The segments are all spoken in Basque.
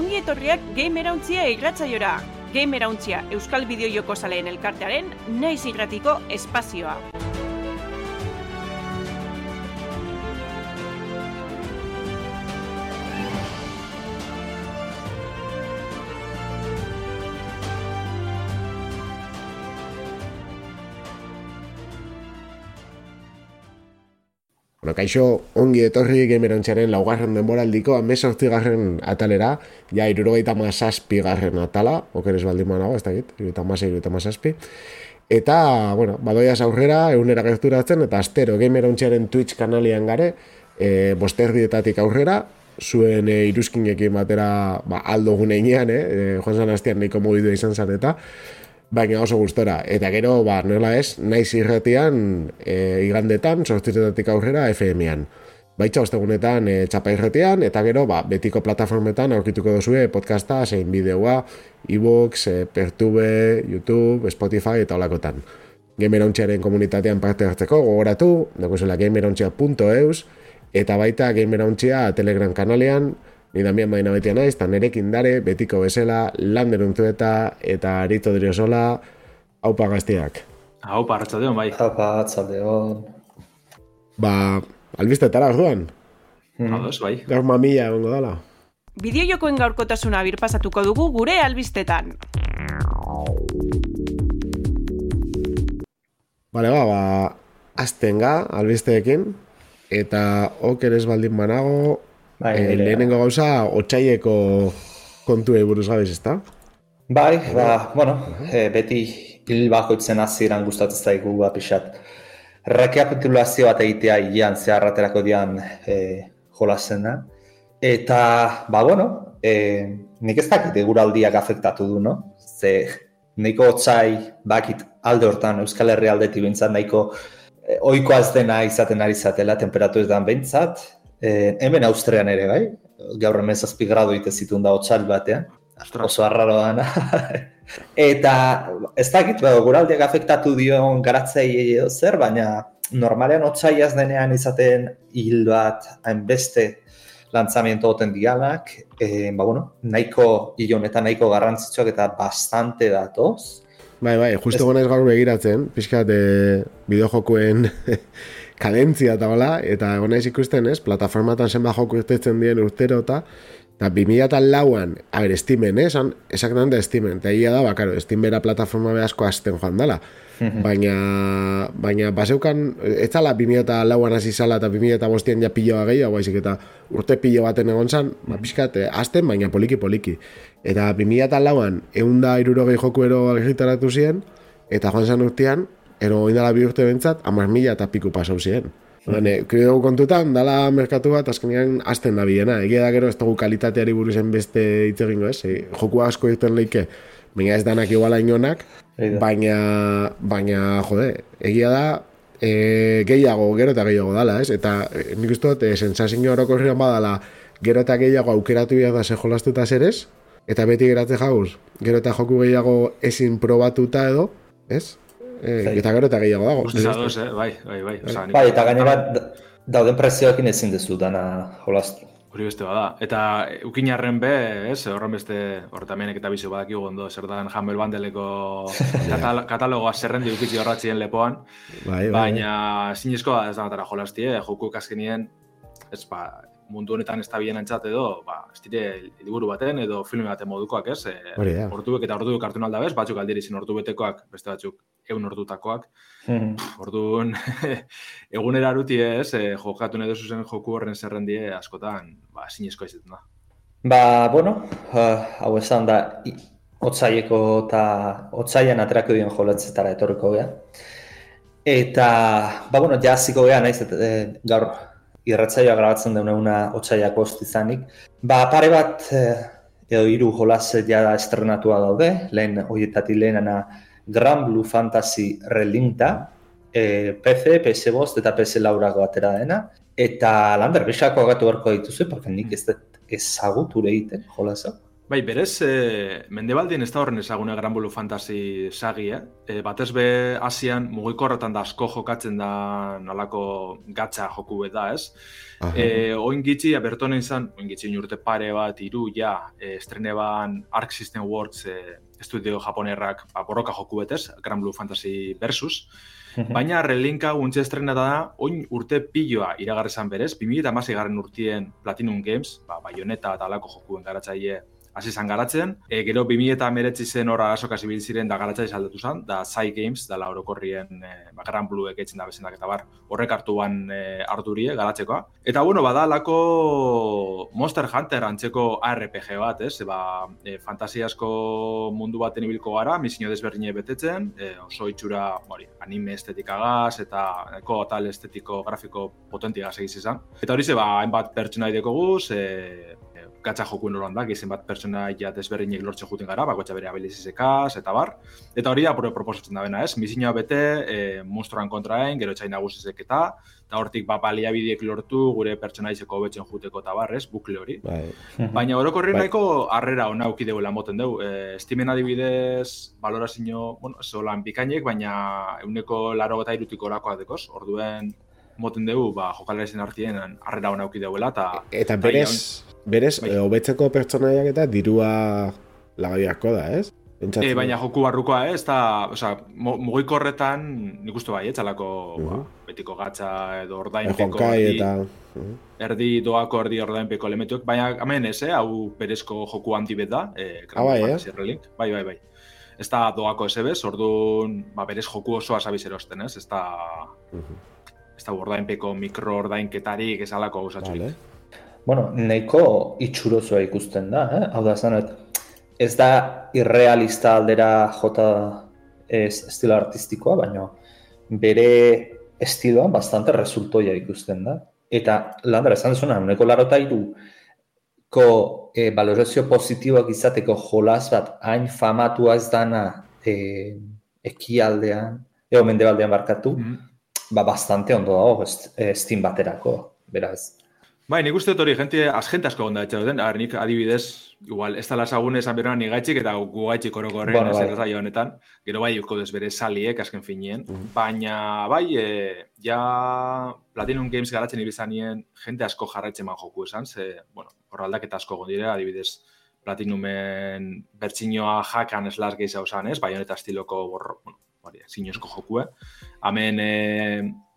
ongi etorriak Gamerauntzia irratzaiora. Gamerauntzia Euskal Bideo Joko Zaleen elkartearen naiz irratiko espazioa. Kaixo, ongi etorri gamerontxaren laugarren denboraldiko amezortzigarren atalera, ja irurogeita mazazpi garren atala, okeres baldin manago, ez da git, irurogeita mazazpi, irurogeita mazazpi. Eta, bueno, badoiaz aurrera, egunera gerturatzen, eta astero gamerontxaren Twitch kanalian gare, e, bosterdietatik aurrera, zuen e, iruzkinekin batera ba, aldo gunean, eh? E, joan zan hastian nahiko mugidua izan zan eta, baina oso gustora. Eta gero, ba, nola ez, naiz irretian, e, igandetan, sortzitetatik aurrera, FM-ean. Baitza ostegunetan e, txapa irretian, eta gero, ba, betiko plataformetan aurkituko duzue podcasta, zein bideoa, e-books, e, Pertube, YouTube, Spotify eta olakotan. Gamerontxearen komunitatean parte hartzeko, gogoratu, dagozuela gamerontxea.eus, eta baita gamerontxea Telegram kanalean, Ni Damian Baina betia naiz, eta nerekin dare, betiko bezala, landeruntzu eta, eta arito sola, haupa gaztiak. Haupa, hartzadeon, bai. Haupa, hartzadeon. Ba, albiztetara, orduan? Mm. Ados, bai. Gaur mamila egongo dala. Bideo jokoen gaurkotasuna birpasatuko dugu gure albiztetan. Bale, ba, ba, azten ga, albizteekin, eta okeres baldin banago, Bai, e, lehenengo gauza, otxaieko kontu buruz gabiz, ezta? Bai, ba, bueno, e, beti hil bakoitzen aziran gustatzen zaigu ba, pixat. Rekapitulazio bat egitea ian zeharraterako dian e, jolazen da. Eta, ba, bueno, e, nik ez dakit eguraldiak afektatu du, no? Ze, niko otxai, bakit alde hortan, Euskal Herri aldetik bintzat, nahiko e, oikoa ez dena izaten ari zatela, temperatu ez da bintzat, Eh, hemen Austrian ere, bai? Gaur hemen zazpi grado ite zituen da otxal batean. Oso arraro dana. Eta, ez dakit, ba, guraldiak afektatu dion garatzei edo zer, baina normalean otxaiaz denean izaten hil bat hainbeste lanzamiento oten dialak, e, ba, bueno, nahiko hilon eta nahiko garrantzitsuak eta bastante datoz. Bai, bai, justo gona ez gaur begiratzen, pixkat, e, bideojokoen kadentzia eta hola, eta egon naiz ikusten ez, plataformatan zenba joko irtetzen dien urtero eta eta 2000 eta lauan, a ber, estimen, eh, esan, esaktan estimen, eta ia da, bakaro, estimera plataforma behazko azten joan dela, baina, baina, baseukan, ez zala 2000 eta lauan hasi zala, eta 2000 eta bostian ja piloa gehiago, baizik, eta urte pilo baten egon zan, ba, pixkat, eh, azten, baina poliki-poliki. Eta 2000 eta lauan, egun da irurogei jokuero algitaratu ziren, eta joan zan urtean, ero indala bi urte bentsat, amar mila eta piku pasau ziren. Bene, mm. kontutan, dala merkatu bat, azkenean, azten da biena. Egia da gero, ez dugu kalitateari buruzen beste hitz egingo, ez? E, joku asko egiten leike, baina ez danak iguala inonak, baina, baina, jode, egia da, e, gehiago, gero eta gehiago dala, ez? Eta nik uste dut, e, sensazio horoko badala, gero eta gehiago aukeratu behar da zeholastuta zerez, eta beti geratze jauz, gero eta joku gehiago ezin probatuta edo, ez? Eh, eta gero eta gehiago dago. Guztizadoz, eh? bai, bai, bai. Osa, bai, eta gainera dauden prezioekin ezin dezu dana jolaztu. Hori beste bada. Eta ukinarren be, ez, horren beste, horretamenek eta bizu badak ondo, zer da Humble Bandeleko katal katalogoa zerrendi ukitzi horratzien lepoan. Bai, bai. Baina, zinezko ez da matara jolasti, eh? joku kaskenien, ez, ba, mundu honetan ez da bien antzat edo, ba, ez dire, liburu baten edo filme baten modukoak, ez? E, Hori da. Orduek eta orduek hartu nalda bez, batzuk aldiri zin ordu betekoak, beste batzuk egun ordutakoak. Mm Orduan, egunera aruti ez, e, jokatu nahi zuzen joku horren zerrendie askotan, ba, sinezko izaten da. Ba, bueno, uh, hau esan da, otzaieko eta otzaian aterako dien joletzetara etorriko gea. Eta, ba, bueno, jaziko gea, naiz, e, gaur irratzaioa grabatzen duen una otzaiak izanik. Ba, pare bat, eh, edo hiru jolas ja estrenatua daude, lehen horietatik lehenana Grand Blue Fantasy Relinta, e, PC, PS Bost eta PS Laurago atera dena, eta lander, bisako agatu beharko dituzu, porque nik ez dut ezagutu egiten jolasa. Bai, berez, e, mendebaldien ez da horren ezagune Gran Blue Fantasy sagi, eh? E, batez be, asian, mugikorretan da asko jokatzen da nolako gatza joku da, ez? E, oin gitzi, abertonen izan, oin gitzi urte pare bat, iru, ja, e, estrene ban Arc System Works e, estudio japonerrak ba, borroka joku betez, Gran Blue Fantasy versus, Baina relinka guntxe estrena da, oin urte piloa iragarrezan berez, 2000 eta urtien Platinum Games, ba, Bayonetta eta alako jokuen garatzaile hasi zan garatzen. E, gero 2000 eta meretzi zen horra asoka zibil ziren da garatza izaldatu zen, da Sai Games, da lauro korrien e, ba, Gran Blue eketzen da bezenak eta bar, horrek hartu ban e, ardurie garatzekoa. Eta bueno, bada lako Monster Hunter antzeko ARPG bat, ez? Ba, e, fantasiasko mundu baten ibilko gara, misio desberdine betetzen, e, oso itxura hori, anime estetikagaz eta eko tal estetiko grafiko potentigaz egiz izan. Eta hori ze, ba, hainbat pertsona ideko guz, e, gatsa joku noran da, gizen bat pertsonaia desberdinek lortzen juten gara, bakotxa bere abilizizekaz, eta bar. Eta hori da, proposatzen da bena, ez? Mizina bete, e, monstruan kontraen, gero etxain nagusizek eta, eta hortik ba, baliabideek lortu gure pertsonaizeko betzen juteko eta bar, ez? Bukle hori. Bai. Baina orokorri bai. nahiko harrera hona uki deuela moten dugu. E, estimen adibidez, balorazio, bueno, zolan bikainek, baina euneko laro eta irutiko orakoa dekoz, orduen moten dugu, ba, jokalera artien harrera hona uki deuela, eta... Eta berez, Berez, bai. hobetzeko pertsonaiak eta dirua lagaiako da, ez? E, baina joku barrukoa, ez? Ta, oza, mugiko horretan, nik uste bai, etxalako uh -huh. ba, betiko gatza edo ordainpeko erdi, eta... Uh -huh. erdi doako erdi ordainpeko elementuak, baina hemen ez, eh? hau berezko joku antibet da, eh, ah, bai, eh? bai, bai, bai. Ez da doako ez ebez, orduan ba, berez joku osoa sabiz erosten, ez? Ez da, uh -huh. Ez da ordainpeko mikro ordainketarik ez alako Vale bueno, neiko itxurozoa ikusten da, eh? hau da zanet, ez da irrealista aldera jota ez estilo artistikoa, baina bere estiloan bastante resultoia ikusten da. Eta landara esan zuen, neko larota iru, ko e, valorazio positiboak izateko jolas bat hain famatua ez dana e, ekialdean, eo mendebaldean barkatu, mm ba bastante ondo dago Steam baterako, beraz. Bai, nik uste hori, gente, az gente asko gonda etxe duten, nik adibidez, igual, ez tala esan beroan nigaitxik eta gu gaitxik horoko horren, bueno, bai. honetan, gero bai, uko desbere saliek, asken finien, mm -hmm. baina, bai, e, ja, Platinum Games garatzen ibizanien, gente asko jarraitzen man joku esan, ze, bueno, horra aldaketa asko gondire, adibidez, Platinumen bertxinoa jakan eslas gehi zauzen, ez, bai, honeta estiloko borro, bueno, hori, zinezko jokue. Hemen, e,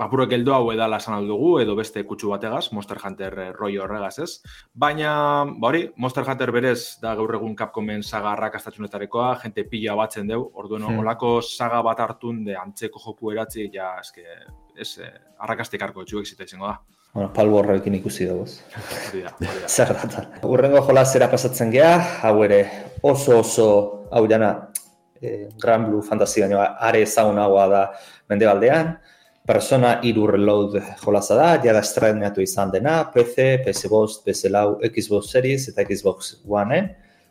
apurek eldo hau edala esan aldugu, edo beste kutsu bategaz, Monster Hunter e, rollo horregaz ez. Baina, ba hori, Monster Hunter berez, da gaur egun Capcomen saga arrakastatxunetarekoa, jente pila batzen deu, orduen hmm. olako saga bat hartun, de antzeko joku eratzi, ja, eske, ez, e, arrakastik arko etxuek zita izango da. Bueno, palbo horrekin ikusi dagoz. Zer data. Urrengo jolazera pasatzen geha, hau ere oso oso, hau jana, e, Gran Blue Fantasy baino are ezagunagoa da mendebaldean. Persona iru reload jolaza da, jada estrenatu izan dena, PC, PS5, PS4, Xbox Series eta Xbox One,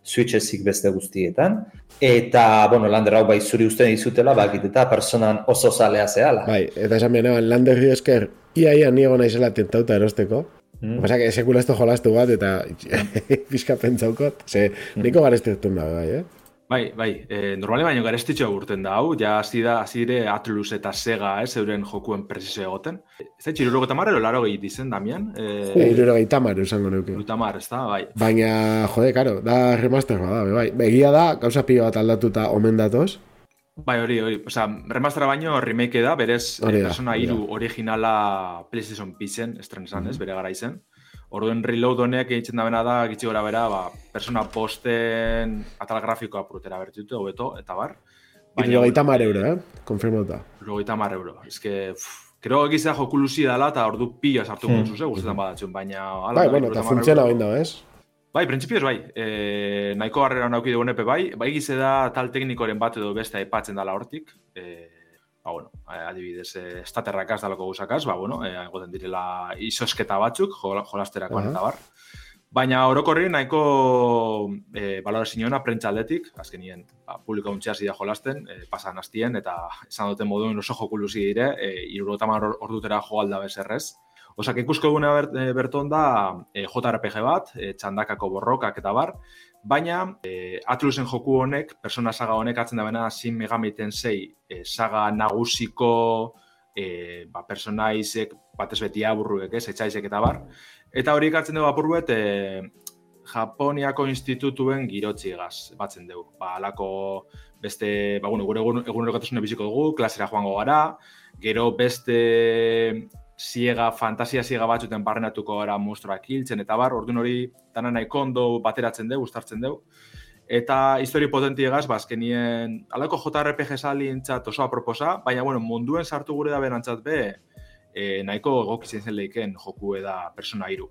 Switch ezik beste guztietan. Eta, bueno, Lander hau bai zuri uste dizutela, bakit eta personan oso zalea zehala. Bai, eta esan benean, Lander esker, ia ia niego naizela tentauta erosteko. Mm. Pasa que sekula esto jolastu bat eta pizka pentsaukot. Se, niko gareztetun da, bai, eh? Bai, bai, e, normale baino garestitxo urten da, hau, ja hasi da, hasi dire Atlus eta Sega, ez, euren jokuen presizio egoten. Ez da, txiruro gota marrero, laro gehi dizen, Damian? E, eh, Iruro gehi tamar, usango nuke. tamar, ez da, bai. Baina, jode, karo, da remaster da, bai. Begia da, gauza pio bat aldatuta omen datoz. Bai, hori, hori, oza, remastera baino remake da, berez, hori da, persona iru originala PlayStation Pizen, estrenesan, mm -hmm. ez, bere gara izen. Orduen reload honek egiten da bena da, gitsi gora bera, ba, persona posten atal grafikoa prutera bertutu, hobeto, eta bar. Baina, gaita mar euro, eh? Konfirmota. Gaita mar euro. Ez que, creo egizea joku luzi dala, eta ordu pila sartu hmm. gontzuz, eh? Guztetan badatxun, baina... Ala, bai, bueno, eta funtziona bain da, ez? Bai, prinsipioz bai. E, nahiko harrera nauki dugu nepe bai. Bai gize da tal teknikoren bat edo beste aipatzen dala hortik. E, ba, bueno, eh, adibidez, eh, estaterrakaz dalako guzakaz, ba, bueno, eh, egoten direla isosketa batzuk, jolasterakoan uh eta bar. Baina orokorri nahiko eh, balora zinona prentza aldetik, azkenien ba, publiko untxea zidea jolasten, eh, pasan hastien, eta esan duten moduen oso joku luzi dire, eh, irurotamar ordutera joalda bezerrez. Osak, ikusko eguna bert, eh, berton da eh, JRPG bat, eh, txandakako borrokak eta bar, Baina, e, Atlusen joku honek, persona saga honek atzen da bena Shin Megami Tensei e, saga nagusiko e, ba, personaizek, batez beti aburruek, ez, etxaizek eta bar. Eta hori ikatzen dugu apurruet, e, Japoniako institutuen girotzi egaz, batzen dugu. Ba, alako beste, ba, bueno, gure egun, egun biziko dugu, klasera joango gara, gero beste ziega, fantasia ziega batzuten barrenatuko gara monstruak hiltzen, eta bar, orduan hori dana nahi kondo bateratzen dugu, ustartzen dugu. Eta histori potenti egaz, ba, alako JRPG sali entzat oso aproposa, baina, bueno, munduen sartu gure da berantzat be, e, nahiko egokitzen zen leiken joku eda persona iru.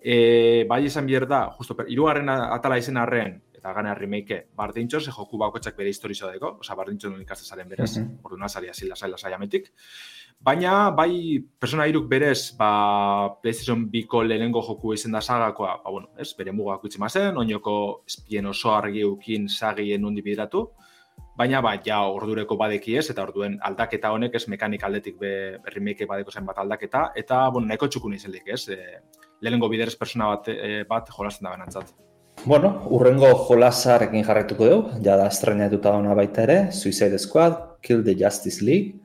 E, bai izan bier da, justo, irugarren atala izen arren, eta gana remake, bardintxo, ze joku bakotxak bere historizo dago, oza, bardintxo nuen ikastezaren berez, mm -hmm. orduan azari azila zaila zaiametik. Baina, bai, persona iruk berez, ba, PlayStation biko lehenengo joku izen da sagakoa, ba, bueno, ez, bere mugak utzi mazen, oinoko espien oso argi ukin sagien nundi bideratu, baina, ba, ja, ordureko badeki ez, eta orduen aldaketa honek, ez, mekanik aldetik be, remake badeko zen bat aldaketa, eta, bueno, nahiko txukun izen ez, e, lehenengo biderez persona bat, e, bat jolasten da benantzat. Bueno, urrengo jolasarekin jarraituko dugu, jada estrenatuta ona baita ere, Suicide Squad, Kill the Justice League,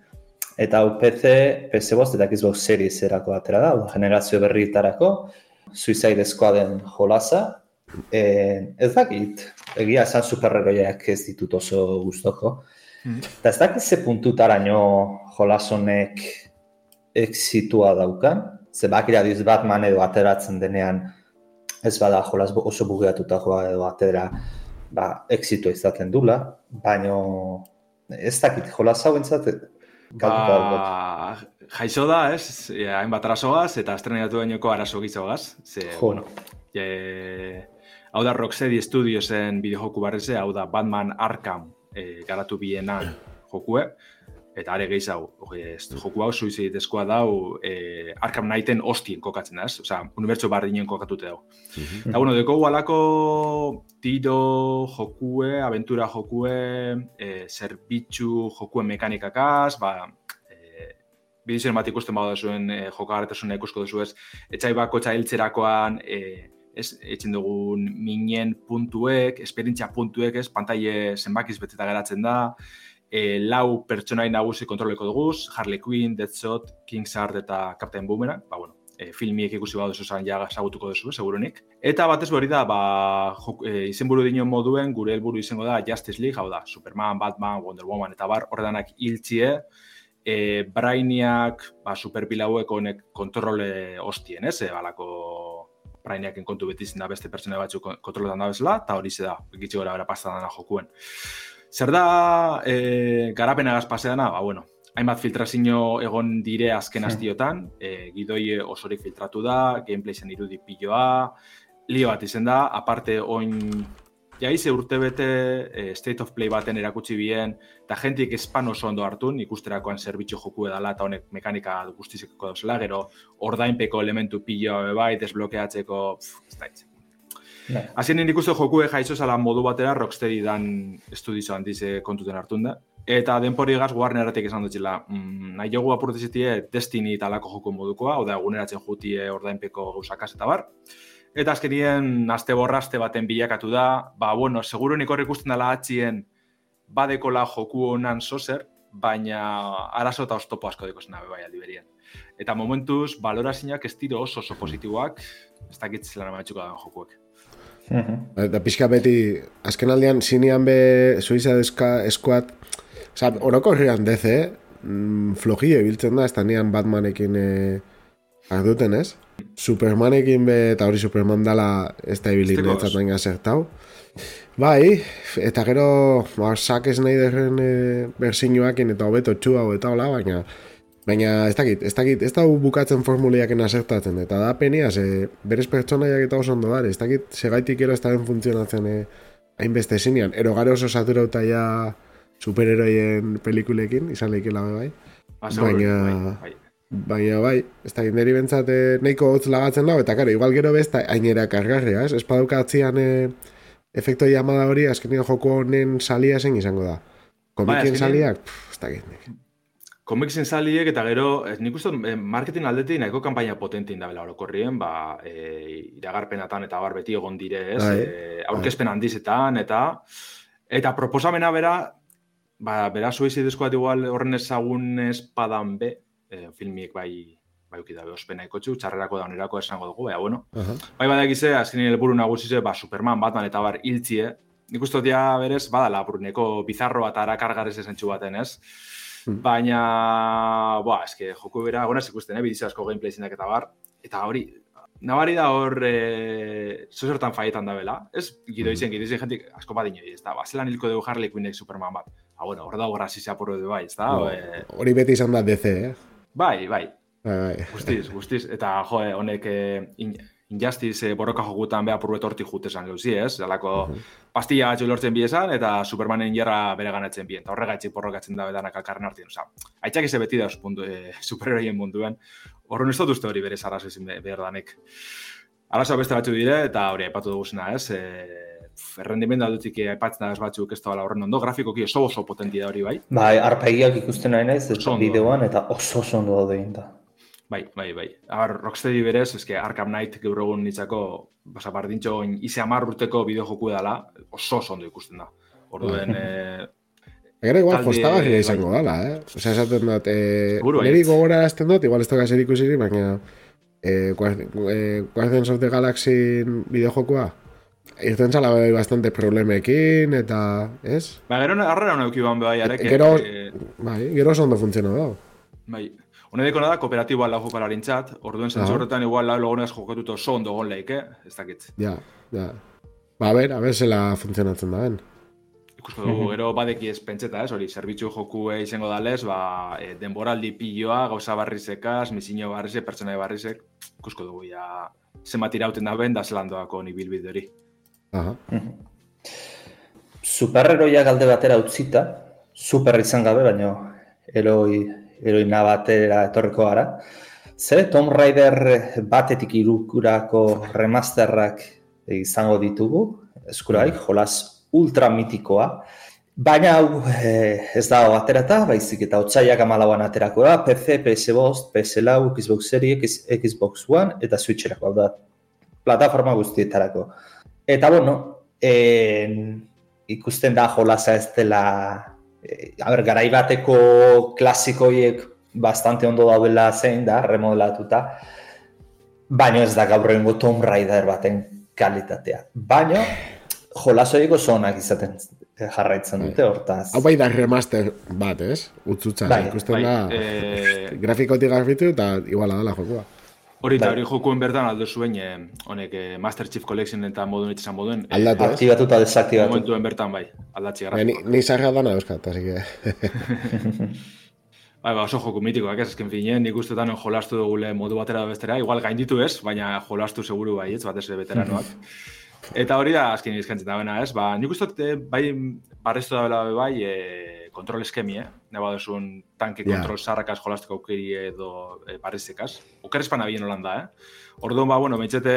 eta hau PC, PC bost, eta Xbox Series erako atera da, generazio berritarako, Suicide Squaden jolasa, e, ez dakit, egia esan superheroiak ez ditut oso gustoko, mm. eta ez dakit ze puntutaraino jolasonek exitua daukan, ze bakira diz Batman edo ateratzen denean ez bada jolas oso bugeatuta joa edo atera ba, exitu izaten dula, baino ez dakit jolas hau entzat ba, jaixo da, ez? Hainbat arazoaz eta estrenatu dainoko arazo gizogaz. Ze, bueno, e, hau da Rocksteady Studiosen bideojoku barreze, hau da Batman Arkham e, garatu bienan jokue eta are gehiago, ez, joku hau suizid eskoa dau, e, Arkham Knighten ostien kokatzen da, ez? Osa, unibertso bardinen kokatute dau. Mm Eta, bueno, deko alako tiro jokue, aventura jokue, e, zerbitzu jokuen mekanikakaz, ba, e, bidizien bat ikusten bada zuen e, jokagarretasuna ikusko duzu ez, etxai bako txailtzerakoan, e, ez, etxen dugun minen puntuek, esperientzia puntuek, ez, pantaile zenbakiz beteta geratzen da, e, lau pertsonai nagusi kontroleko duguz, Harley Quinn, Deadshot, Kingsart eta Captain Boomerang, ba, bueno, e, filmiek ikusi badu zuzan ja sagutuko duzu, segurunik. Eta batez hori da, ba, jok, e, izenburu dino moduen, gure helburu izango da Justice League, hau da, Superman, Batman, Wonder Woman eta bar, horredanak hiltzie, e, Brainiak, ba, superpilauek honek kontrole hostien, ez, e, balako Brainiaken kontu beti da beste pertsona batzuk kontroletan da bezala, eta hori ze da, gitsi gora bera dana jokuen. Zer da e, garapena gazpaseana? Ba, bueno, hainbat filtrazio egon dire azken astiotan, e, gidoi osorik filtratu da, gameplay zen irudi piloa, lio bat izen da, aparte oin jaize urte bete e, state of play baten erakutsi bien, eta jentik espan oso ondo hartun, ikusterakoan zerbitzu joku edala, eta honek mekanika guztizeko dauzela, gero ordainpeko elementu piloa bai, desblokeatzeko, pff, ez da Bai. Azien nik uste jokue jaitzo zala modu batera Rocksteady dan estudizo handize kontuten hartun da. Eta denpori gaz Warneratik esan dutxila, mm, nahi jogu apurtezitie Destiny talako joko modukoa, oda eguneratzen jutie ordainpeko gauzakaz eta bar. Eta azkenien aste borraste baten bilakatu da, ba, bueno, seguro nik horrek usten dela atxien badekola joku honan sozer, baina arazo eta oztopo asko deko zena bai aldi berien. Eta momentuz, balorazinak ez tiro oso oso positiboak, ez dakit zelan amatxuko da jokuek. Ba, eta pixka beti, azken aldean, zinean be, Suiza eskuat, oza, oroko herrian deze, eh? Mm, flojio biltzen da, ez da nian Batmanekin eh, arduten, ez? Supermanekin be, eta hori Superman dala, ez da ibilin ez da zertau. Bai, eta gero, ba, Zack Snyderren eh, bersinuakin eta hobeto txua eta hola, baina, Baina ez dakit, ez dakit, ez da bukatzen formuliak asertatzen, eta da penia, ze berez pertsonaiak eta oso ondo dara, ez dakit, segaitik ero ez da funtzionatzen eh, hainbeste zinean, ero gare oso saturauta ja superheroien pelikulekin, izan lehikela bai, ba, baina, bai, bai. baina bai, ez dakit, niri bentsat eh, nahiko hotz lagatzen dago, eta karo, igual gero besta ainera kargarria, ez, ez paduka atzian eh, efekto llamada hori, azkenien joko honen salia zen izango da. Komikien bai, saliak, ez dakit, komiksin zaliek eta gero, ez, nik uste eh, marketing aldetik nahiko kampaina potentin da bela orokorrien, ba, e, iragarpenatan eta bar beti egon dire, ez, e, aurkezpen handizetan, eta eta proposamena bera, ba, bera suizidezkoa igual horren ezagun espadan be, e, filmiek bai, bai uki dabe ospena ikotxu, txarrerako da onerako esango dugu, baina, bueno. Uh -huh. Bai badakize, azkenin helburu nagusize, ba, Superman, Batman eta bar hiltzie, nik uste dia berez, badala, buruneko bizarro bat arakargarez esentxu baten, ez? Hmm. Baina, boa, eske, joku bera, gona ikusten, eh, bidizia asko gameplay zinak eta bar, eta hori, nabari da hor, e, zozertan faietan da bela, ez? Gido hmm. izen, gido izen jentik, asko bat inoi, ez da, ba, zelan hilko dugu Harley Quinnek Superman bat. Ah, bueno, hor da hor hasi zapurro du bai, ez da? Hori beti izan da DC, eh? Bai, bai. Bai, bai. Guztiz, guztiz. Eta, jo, honek eh, in, injustiz eh, borroka jokutan beha purret hortik jutesan gauzi, ez? Zalako uh -huh. pastilla batxo lortzen biezan, eta Supermanen jarra bere ganatzen bien. Eta horregaitzik porrokatzen da bedanak alkarren artien. Osa, aitzak eze beti da puntu, eh, superheroien munduen. Horren ez dut uste hori bere zaraz ezin behar danek. Arazoa beste batzu dire, eta hori aipatu duguzena, ez? E, errendimendu aldutik aipatzen da batzuk ez da horren ondo, grafikoki oso oso potenti da hori, bai? Bai, arpegiak ikusten nahi naiz, bideoan, eta oso oso ondo daude da. Bai, bai, bai. Abar, Rocksteady berez, eske Arkham Knight gaur egun nitzako, basa, bardintxo, ize amar urteko bideo joku edala, oso oso ondo ikusten da. Orduen, eh, Egera igual jostaba gira izango dala, eh? Osa, esaten dut, eh, niri gogora azten dut, igual ez toka zer ikusiri, baina eh, eh, Guardians of the Galaxy bideojokua, irten zala bai bastante problemekin, eta, ez? Ba, gero arrera hona eukiban bai, arek. Gero, bai, gero oso ondo funtziona da. Bai, Hone deko nada, kooperatiboa lau jokalarin txat, orduen zentzu horretan igual lau logonez jokatuto so ondo gon leik, eh? Ez dakit. Ja, ja. Ba, a ber, a ber, zela funtzionatzen da, ben. Ikusko dugu, gero badeki ez pentseta, ez, hori, zerbitzu joku izango dalez, ba, e, denboraldi pilloa, gauza barrizekaz, misinio barrizek, pertsonai barrizek, ikusko dugu, ja, zenbat irauten da ben, da zelandoako ni bilbide hori. Aha. Superheroia galde batera utzita, super izan gabe, baino, eroi heroina batera etorriko gara. Ze, Tom Raider batetik irukurako remasterrak izango ditugu, eskurai, jolas ultramitikoa. Baina hau eh, ez da aterata, baizik eta otzaiak amalauan aterako da, PC, PS5, PS4, Xbox Series, Xbox One eta Switcherako, hau da, plataforma guztietarako. Eta bueno, en, ikusten da jolasa ez dela e, a ber, garai bateko klasikoiek bastante ondo daudela zein da, remodelatuta, baina ez da gaur egingo Tomb Raider baten kalitatea. Baina, jolasoiko zonak izaten jarraitzen dute, hortaz. Hau bai da remaster bat, ez? Utsutza, bai, ikusten bai, da, e... grafikotik grafitu eta iguala dela jokua. Hori eta bai. hori jokuen bertan aldo zuen, eh, honek eh, Master Chief Collection eta modun etxesan moduen. Eh, Aldatu, eh? Aktibatu eta desaktibatu. Momentuen bertan, bai, aldatzi gara. Ni, ni zarra dana euskat, así que... bai, ba, oso joku mitikoak ez, esken finen, nik uste tanen jolastu dugule modu batera da bestera, igual gainditu ez, baina jolastu seguru bai, ez, batez veteranoak. Eta hori da, azken izkentzen da bena, ez, ba, nik uste eh, bai, barreztu da bela bai, eh, kontrol eskemi, eh? Neba duzun tanki yeah. kontrol zarrakaz jolasteko aukeri edo e, barrizekaz. Oker espana bien holanda, eh? Orduan, ba, bueno, mentxete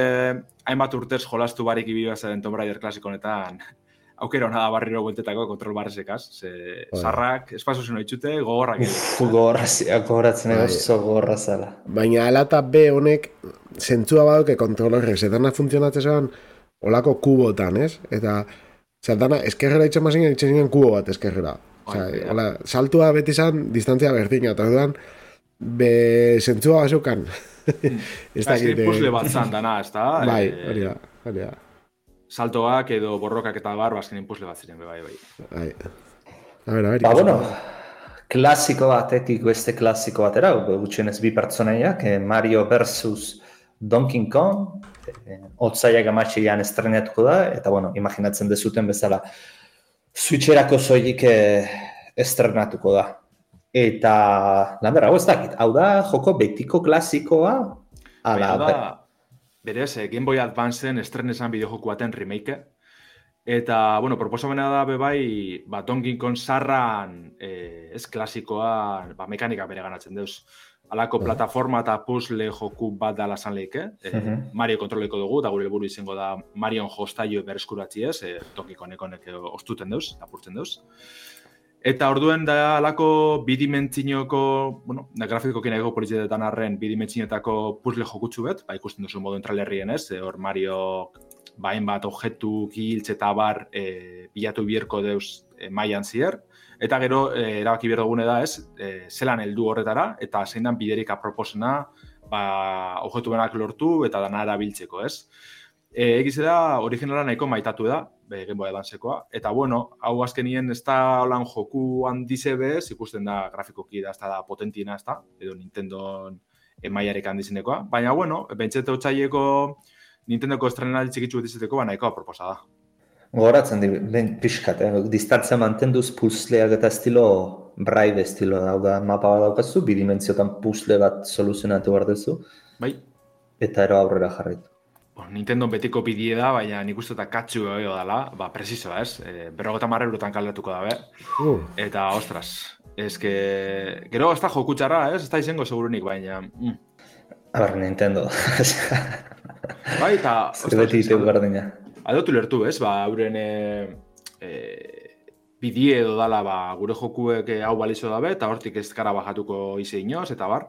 hainbat urtez jolastu barik ibioa zen Tomb Raider klasiko honetan aukero nada barriro bueltetako kontrol barrizekaz. Ze, oh. zarrak, espazo zen oitxute, gogorrak. Uf, gogoratzen edo zo gogorra zala. Baina ala eta B honek zentzua baduke kontrolorrek, zetana funtzionatzen olako kubotan, ez? Eta Zaldana, eskerrera itxan mazinen, itxan kubo bat eskerrera. Osa, hola, saltua beti zan, distantzia berdina, eta dudan, be, zentzua basukan. Mm. ez da, gire... Puzle bat zan dana, ez da? Bai, eh, hori da, hori da. Saltoak edo borrokak eta bar, bazken puzle bat ziren, bai, bai. Bai. A ver, a ver. Ba, bueno, klasiko batetik beste klasiko batera, gutxen ez bi pertsonaiak, eh, Mario versus Donkey Kong, eh, otzaiak amatxean estrenatuko da, eta bueno, imaginatzen dezuten bezala, Switcherako soilik eh, estrenatuko da. Eta, lander, hau ez dakit, hau da, joko betiko klasikoa, ala, da, berez, eh, Game Boy Advanceen estrenesan bideojoku baten remake, eta, bueno, proposamena da, bebai, ba, Donkey Kong sarran, eh, ez klasikoa, ba, mekanika bere ganatzen deuz alako plataforma eta puzzle joku bat dala zan lehike. Eh? Mario kontroleko dugu, da gure helburu izango da Marion jostaio berreskuratzi ez, e, tokiko nekonek ostuten deuz, apurtzen deuz. Eta orduen da alako bidimentzinoko, bueno, da grafiko kina ego polizietetan arren bidimentzinetako puzzle jokutsu bet, ba ikusten duzu modu entralerrien ez, e, hor Mario bain bat objektu giltz eta bar e, bilatu bierko deus e, maian zier, eta gero e, erabaki behar dugune da ez, e, zelan heldu horretara, eta zein dan biderik aproposena ba, objektu benak lortu eta dana erabiltzeko ez. E, egiz da, originala nahiko maitatu da, be, Game Eta bueno, hau azkenien ez da holan joku handize bez, ikusten da grafikoki da, ez da potentina, ez da, edo Nintendo emaiarek handizenekoa. Baina, bueno, bentsete hotxaieko Nintendoko estrenaldi txikitzu betizateko, ba, nahikoa proposa da. Goratzen di, ben pixkat, eh? distantzia mantenduz puzleak eta estilo braibe estilo da, da mapa bat daukazu, bidimentziotan puzle bat soluzionatu behar duzu. Bai. Eta ero aurrera jarraitu. Bon, Nintendo betiko bidie da, baina nik uste eta katxu edo dela, ba, presizo, ez? E, berrogeta marra eurotan kaldatuko da, be? Uh. Eta, ostras, ez que... Gero, ez da jokutxarra, ez? Ez da izango segurunik, baina... Mm. Aber, Nintendo. bai, eta... Zer beti ite berdina adotu lertu, ez? Ba, euren e, e, bidie edo dala ba, gure jokuek eh, hau balizo dabe, eta hortik ez kara bajatuko ize inoz, eta bar,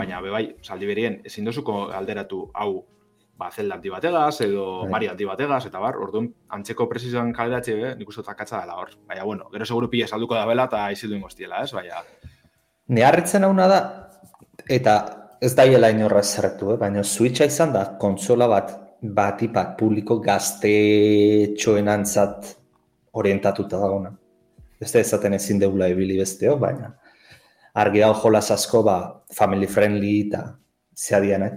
baina be bai, saldi berien, ezin dozuko alderatu hau ba, zelda antibategaz, edo bai. Mario antibategaz, eta bar, orduan, antzeko presizan kalderatxe, be, nik uste takatza dela hor. Baina, bueno, gero seguru pila salduko da bela, eta izidu ingostiela, ez? Baina... Neharritzen hau da, eta ez da hiela inorra zerretu, eh? baina Switcha izan da, konsola bat batipak publiko gazte antzat orientatuta dagoena. Da ezaten ezin deula ebili besteo, baina argi dago jolaz asko ba, family friendly eta zeadian, eh?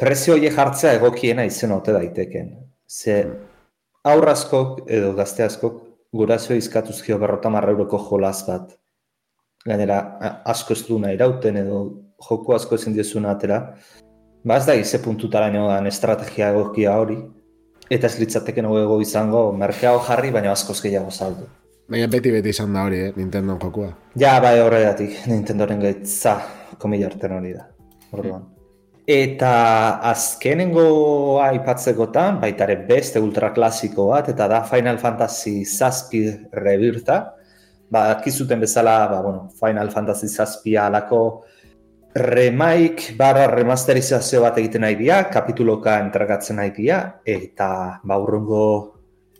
Prezio hori jartzea egokiena izen ote daiteken. Ze aurrazkok edo gazte askok gurazio izkatuzkio berrota marra euroko jolaz bat. Gainera, asko ez duna irauten edo joko asko ezin diezuna atera. Ba ez da ize puntutara nioan estrategia egokia hori, eta ez litzateken ego izango merkeago jarri, baina askoz gehiago saldu. Baina beti-beti izan da hori, eh? Nintendo jokua. Ja, bai horregatik, Nintendoren gaitza komila arten hori da. Orduan. Eta azkenengo aipatzekotan, baita ere beste ultraklasiko bat, eta da Final Fantasy zazpi rebirta. Ba, akizuten bezala, ba, bueno, Final Fantasy zazpi alako remaik barra remasterizazio bat egiten nahi dira, kapituloka entregatzen nahi dira, eta baurrongo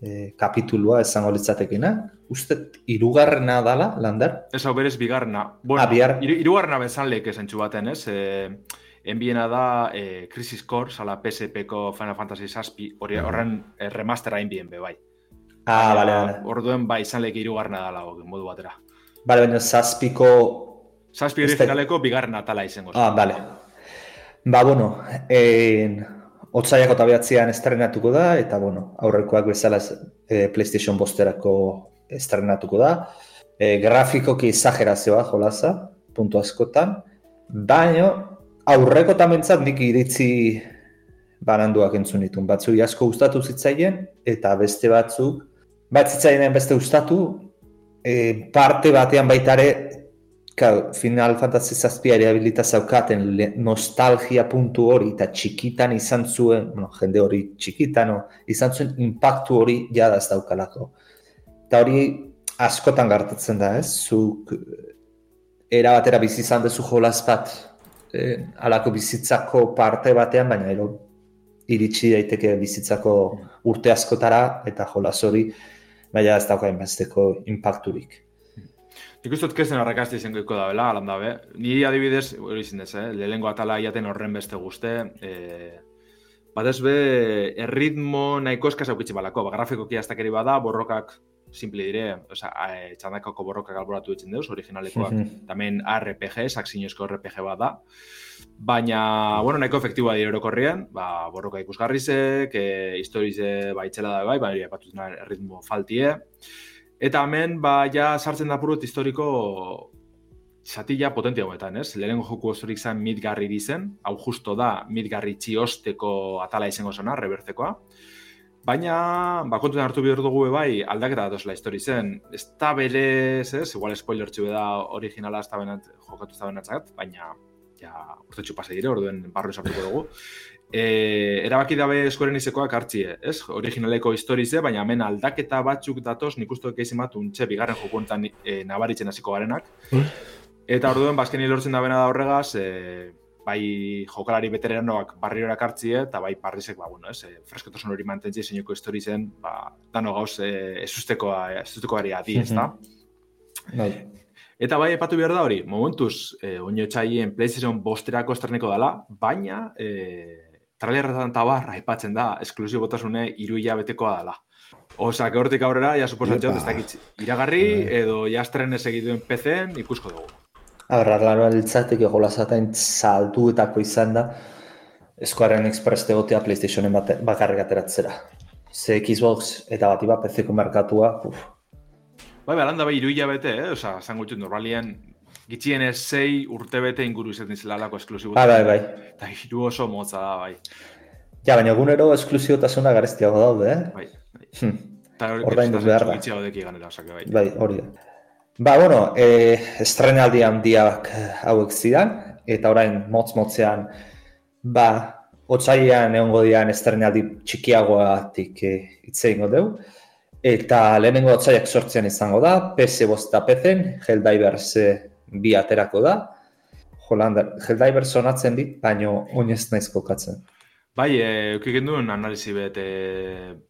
e, kapitulua esango litzatekena. Uste, irugarrena dala, Lander? Ez hau berez, bigarrena. Bueno, ah, irugarrena bezan lehek esan baten, ez? E, enbiena da e, Crisis Core, sala PSP-ko Final Fantasy Saspi, horren e, remastera enbien be, bai. Ah, bale, bale. Orduen, bai, izan lehek irugarrena dala, modu batera. Bale, baina Saspiko Zazpi originaleko bigarren atala izango. Ah, bale. Ba, bueno, en... Otsaiako eta behatzean estrenatuko da, eta, bueno, aurrekoak bezala e, PlayStation bosterako estrenatuko da. E, grafikoki exagerazioa jolaza, puntu askotan. Baina, aurreko tamentzat nik iritzi bananduak entzun ditun. Batzu asko gustatu zitzaien, eta beste batzuk, bat zitzaien beste gustatu, e, parte batean baitare Claro, Final Fantasy zazpia ere habilita zaukaten nostalgia puntu hori eta txikitan izan zuen, bueno, jende hori txikitan, no, izan zuen impactu hori jadaz daukalako. Eta hori askotan gartatzen da, ez? Zuk eh, era batera bizi izan dezu jolaz bat eh, alako bizitzako parte batean, baina ero iritsi daiteke bizitzako urte askotara eta jolaz hori, baina ez daukain besteko impacturik. Nik uste kezten arrakazti izango iko da bela, alam dabe. Ni adibidez, hori izin dez, eh? lehenko atala iaten horren beste guzte. Eh, bat be, erritmo nahiko eskaz aukitzi balako. Ba, grafikoki aztakeri bada, borrokak simple dire, oza, e, txandakako borrokak alboratu ditzen deuz, originalekoak. Tamen RPG, saksinozko RPG bada. Baina, bueno, nahiko efektiboa dira erokorrien, ba, borroka ikusgarrizek, e, historize ba, itxela da bai, baina patutena erritmo faltie. Eta hemen, ba, ja sartzen da purut historiko zatila potentia guetan, ez? Lehenengo joku osorik zen mitgarri dizen, hau justo da mitgarri txiosteko atala izango zena, rebertekoa. Baina, ba, kontuan hartu bihur dugu bai, aldaketa datosela histori zen. Ez da berez, ez? Igual spoiler txube da originala ez da benat, jokatu ez da baina ja, urte txupase dire, orduen barro esartuko dugu. E, erabaki dabe eskoren izekoak hartzie, ez? Originaleko historize, baina hemen aldaketa batzuk datoz, nik uste dut bat untxe bigarren jokuntan e, nabaritzen hasiko garenak. Mm. Eta orduen, bazken ba, lortzen da bena da horregaz, e, bai jokalari veteranoak barriora hartzie, eta bai parrizek, ba, bueno, ez? E, freskotasun hori mantentzi zeinoko historizen, ba, dano gauz, e, esustekoa, esustekoa adi, ez da? Bai. Eta bai, epatu behar da hori, momentuz, e, oino etxaien PlayStation bosterako esterneko dela, baina, e, trailerretan tabarra aipatzen da, esklusibotasune iruia betekoa dela. Osa, que hortik aurrera, ja suposatzen ez dakit iragarri, bai. edo ja estren ez egituen PC-en ikusko dugu. Agarra, laro altzatik egola zaten saltuetako izan da, Eskuaren Express tegotea PlayStationen bakarrik ateratzera. Ze Xbox eta bat iba PC-ko merkatua, uf. Bai, landa bai, iruia bete, eh? Osa, zango normalien, gitxien ez zei urte bete inguru izaten zela alako esklusibu. Bai, bai, bai. Eta hiru oso motza da, bai. Ja, baina egunero esklusibotasuna garestiago daude, eh? Bai, bai. Hm. Orda induz behar da. Ganera, osake, bai. Bai, hori da. Ba, bueno, e, estrenaldi handiak hauek zidan, eta orain motz-motzean, ba, otzaian egon godian estrenaldi txikiagoatik e, itzein godeu. Eta lehenengo otzaiak sortzean izango da, PS bosta PC-en, Helldivers e, bi aterako da. Holander, Helldiver sonatzen dit, baino oinez naiz kokatzen. Bai, e, eukik duen analizi bet e,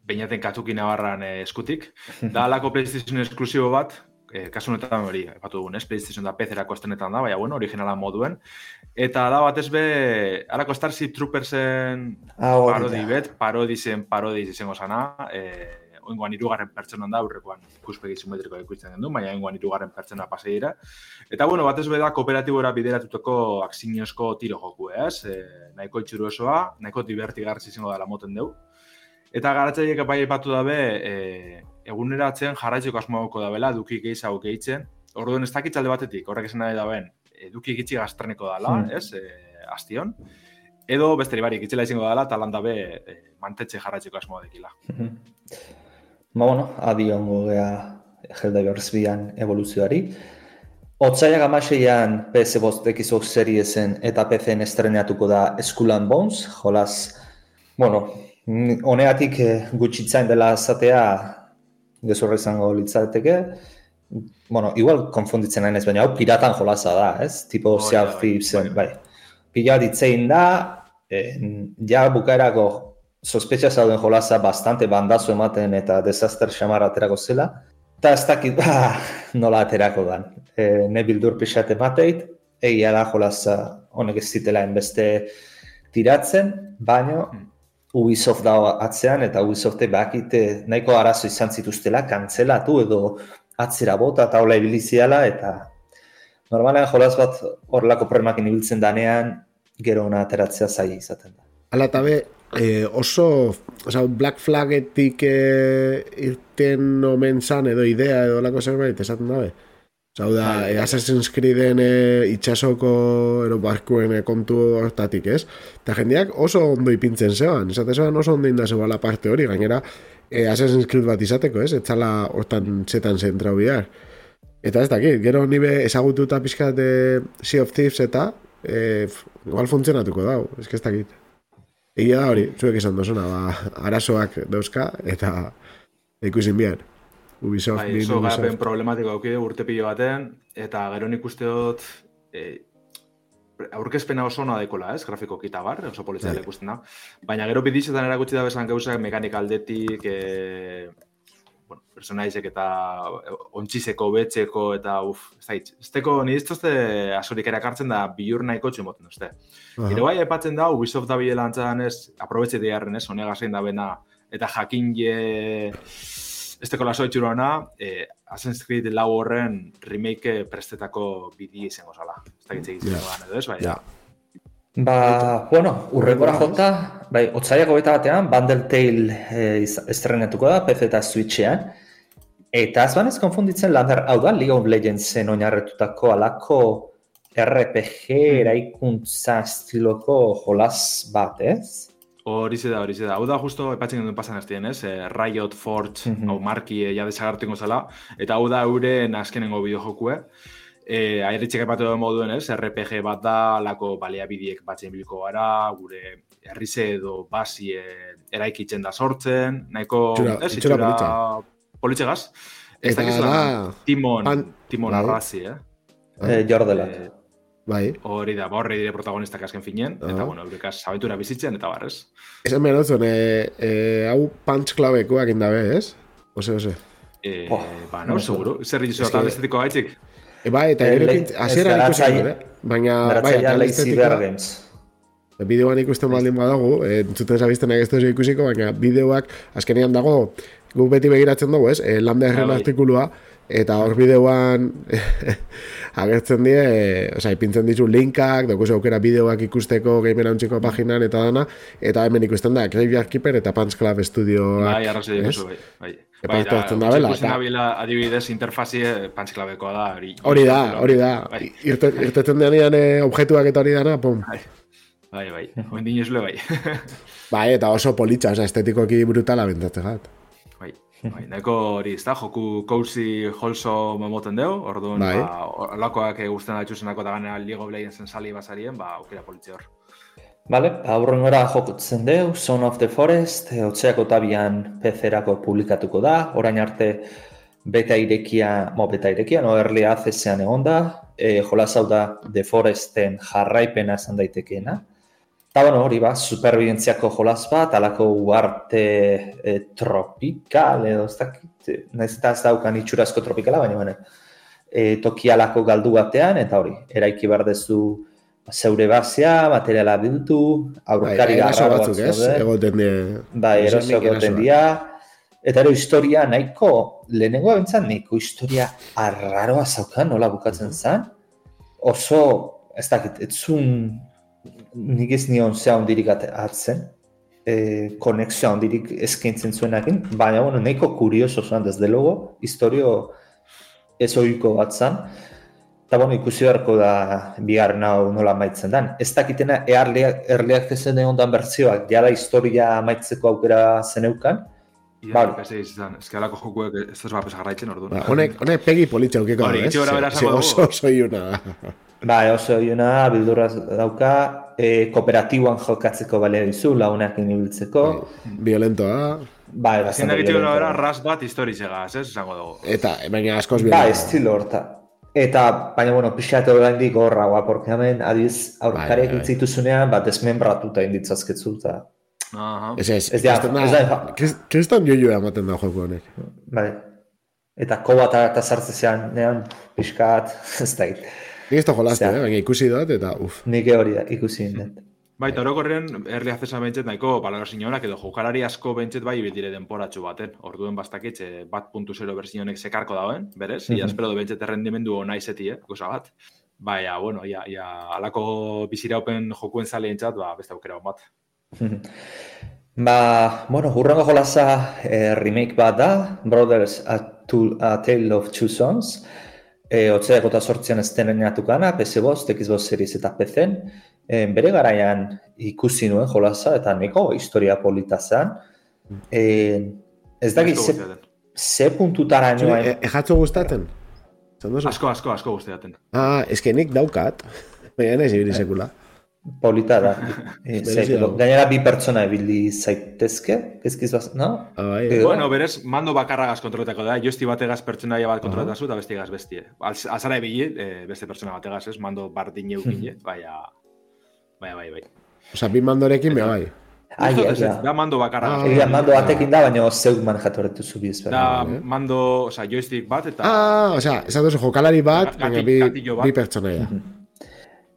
bainaten katuki nabarran e, eskutik. Da alako PlayStation esklusibo bat, e, kasu honetan hori, epatu dugun, ez? PlayStation da PC-erako estenetan da, baina bueno, originala moduen. Eta da bat ez be, alako Starship Troopersen ah, parodi bet, parodi zen, parodi izango zana, e, oingoan irugarren pertsonan da, aurrekoan ikuspegi simetriko ikusten gendu, baina oingoan irugarren pertsona pase dira. Eta bueno, batez beda kooperatibora bideratuteko aksiniozko tiro joku, ez? E, nahiko itxuru osoa, nahiko divertigarri izango dela moten dugu. Eta garatzaiek bai epatu dabe, e, eguneratzen jarraitzeko asmoako da bela, duki gehiago gehitzen. Orduan ez dakitzalde batetik, horrek esan nahi da ben, eduki gitxi gaztreneko dela, hmm. ez? E, astion. Edo besteri barik itxela izango dela, talan dabe e, mantetxe jarraitzeko asmoa dekila. Ba, bueno, adi ongo gea Helldivers bian evoluzioari. Otsaiak amaseian PS bost Xbox Seriesen eta PC-en estrenatuko da Skull and Bones, jolaz, bueno, honeatik eh, gutxitzain dela zatea gezurra izango litzateke, bueno, igual konfunditzen nahi baina hau piratan jolaza da, ez? Tipo oh, Sea Thieves, bai. bai. Pila ditzein da, eh, ja bukaerako sospecha zauden jolaza bastante bandazo ematen eta desastre xamar aterako zela. Eta ez dakit, ba, nola aterako dan. E, ne bildur pixat emateit, egia da jolaza honek ez zitela enbeste tiratzen, baino hmm. Ubisoft da atzean eta Ubisofte bakite nahiko arazo izan zituztela, kantzelatu edo atzera bota eta hola ibiliziala eta normalean jolaz bat horrelako problemak ibiltzen danean gero ona ateratzea zaila izaten da. Ala eta be, e, oso sea, Black Flagetik e, irten omen zan edo idea edo lako zerbait, esaten dabe? Zau da, e, Assassin's Creeden e, itxasoko ero barkuen e, kontu hortatik, ez? Eta jendeak oso ondo ipintzen zeban, esate zeban oso ondo inda la parte hori, gainera e, Assassin's Creed bat izateko, ez? Etzala hortan zetan zentrau bihar. Eta ez dakit, gero nibe ezagututa pixkat de Sea of Thieves eta e, igual funtzionatuko dau, ez ez dakit. Egia da hori, zuek esan dozuna, ba, arazoak dauzka, eta ikusin bian. Ubisoft, bai, so, Ubisoft. problematiko haukide urte pilo baten, eta gero nik uste dut, e, aurkezpena oso noa dekola, ez, grafiko kita bar, oso politzia bai. ikusten da. Baina gero biditzetan erakutsi da besan gauzak mekanika aldetik, e, bueno, personaizek eta eh, ontxizeko, betxeko, eta uf, ez da hitz. Ez teko, nire iztozte asorik erakartzen da bilur nahiko txumoten, uste. Uh -huh. bai, epatzen da, Ubisoft da bilela antzaren ez, aprobetxe diarren ez, honega zein da bena, eta jakin je, ez teko laso etxuruana, eh, Assassin's Creed lau horren remake prestetako bidi izango zala. Ez da hitz egiten yeah. edo ez, bai. Yeah. Ba, bueno, urrengora jota, bai, otzaiako beta batean, Bundle Tale eh, estrenatuko da, PC eta Switchean. Eta ez banez konfunditzen lander, hau da, League of Legendsen oinarretutako alako RPG eraikuntza estiloko jolas bat, ez? Hori da, hori da. Hau da, justo, epatzen genuen pasan dien, ez? Eh, Riot, Forge, mm -hmm. hau marki, ja desagartuko zala. Eta hau da, euren azkenengo bideojokue. E, Airitxek epatu moduen ez, RPG bat da, lako baliabidiek batzen biliko gara, gure herrize edo basie eraikitzen da sortzen, nahiko, Itxura, ez, itxura itxura politxegaz. Ez Eta da, Timon, pan- Timon bai. Arrazi, eh? Eh, jordela. Eh, bai. Hori da, horri dire protagonistak azken finen, eta, Aha. bueno, eurekaz abentura bizitzen, eta barrez. Esan behar dutzen, e, e, hau punch klabekoak indabe, ez? Ose, ose. E, Oh, ba, no, no, seguro. Zer dizu eta que- estetiko gaitzik? Bai, eta Eh, gero ez ikusi eh? Baina, bai, Bear Games. Bideoan ikusten baldin badago, e, entzuten zabiztenak ez duzu ikusiko, baina bideoak azkenean dago, gu beti begiratzen dugu, ez? E, landa herren Bai, bai. artikulua, eta hor bideoan agertzen die, e, osea, ipintzen ditu linkak, dokuzu aukera bideoak ikusteko gamer hauntziko paginan eta dana, eta hemen ikusten da, Graveyard Keeper eta Punch Club estudioak. Bai, arrazoi ez? diguzu, bai. bai. Esto hartzen da bela, eta- nabila, adibidez, interfazie pantxklabekoa da. Hori, Hori da, hori da. Bai, Irte, irteten denean eh, objektuak eta hori dana, pum. bai, bai, bai. Oen dinezule, bai. Bai, eta oso politxa, oza, estetikoki brutala bentatze gat. bai. Bai, nahiko hori, ez da, joku cozy holso memoten deu, orduan, Bai. ba, olakoak guztien da txusenako da gana League of Legends sali bazarien, ba, aukera politxe hor. Vale, aurrengora jokutzen deu, Son of the Forest, e, otxeako tabian PC-erako publikatuko da, orain arte beta irekia, mo beta irekia, no, early accessean egon da, e, jolas hau da The Foresten jarraipena esan daitekeena. Eta bueno, hori ba, superbidentziako jolas bat, alako uarte e, tropikal, edo ez dakit, nahiz eta ez daukan itxurazko tropikala, baina bueno, e, tokialako galdu batean, eta hori, eraiki behar dezu zeure bazea, materiala bildu, Bai, aurkari eraso garraro batzuk, ez? Egoten die... Bai, eroso egoten dira. Eta ero historia nahiko, lehenengoa bentzan nahiko historia arraroa zaukan, nola bukatzen zen. Oso, ez dakit, etzun nik ez nion zea hondirik at- hartzen, e, konexioa hondirik eskaintzen zuenakin, baina bueno, nahiko kurioso zuen, desde logo, historio ez ohiko bat zen. Eta bueno, ikusi beharko da bigarren hau nola amaitzen den. Ez dakitena earleak, earleak ezen ondan bertzioak, jada historia amaitzeko aukera zeneukan, Ia, Bai. PS izan, ez alako jokuek ez ez bat pesagarraitzen orduan. Ba, honek, honek pegi Hori, da, ez? itxi gora bera. Oso, oso iuna. Bai, oso iuna, bildurra dauka, e, kooperatiboan jokatzeko balea dizu, lagunak ibiltzeko. Violentoa. Bai, Ezin bastante da gitxi gora bera violento. ras bat historizegaz, ez? Esango dugu. Eta, baina askoz Bai, violenta. estilo horta. Eta, baina, bueno, pixatu oraindik gorragoa, porque hemen, adiz, aurkariak bai, bai. itzituzunean, bat desmembratuta inditzazketzu, eta, Aha. Ez ez, Ez da- ez da- kris- kriston joioa ematen da joku honek. bai. Eta koba eta sartzezean, nean, pixkat, ez da Ni ez da jolazte, Osea. eh? baina ikusi dut, eta uf. Nik hori da, ikusi indet. Bai, eta orokorrean, herri azesa bentset nahiko balagosiñonak edo jokalari asko bentset bai bildire denporatxo baten. Orduen bastakitxe bat puntu zero bersionek sekarko dauen, berez? Ia Mhm. espero du bentset errendimendu ona izeti, eh? Goza bat. Baina, bueno, ia, ia alako biziraupen jokuen zaleentzat, ba, beste aukera hon bat. Ba, bueno, hurrengo jolasa eh, remake bat da, Brothers A, Tool, A Tale of Two Sons, eh, otzeako eta sortzean estenenatu gana, PC bost, Xbox Series eta PC-en, eh, bere garaian ikusi nuen jolasa, eta neko historia polita zen. Eh, ez dakit, ze, ze puntutara noen, e, ejatzo gustaten? Zan duzu? Asko, asko, asko guztiaten. Ah, eske nik daukat. Baina nahi zibiri sekula. Polita da. Eh, dago. gainera bi pertsona ebili zaitezke, ezkiz baz, no? Ah, bai, Eh, Bueno, berez, mando bakarragaz kontroletako da, josti bategaz pertsonaia bat kontroletan zu, eta beste gaz bestie. Az- Azara ebili, eh, beste pertsona bategaz, ez, mando bardin eukile, baina, baina, bai, bai. Osa, bi mandorekin be bai. Ez, ez, ai. da mando bakarragaz. Ah, Egia, mando Ah. batekin da, baina zeuk manejatu horretu zu biz. Da eh? mando, oza, joystick bat eta... Ah, osea, esan duzu jokalari bat, baina bi, bi pertsonaia.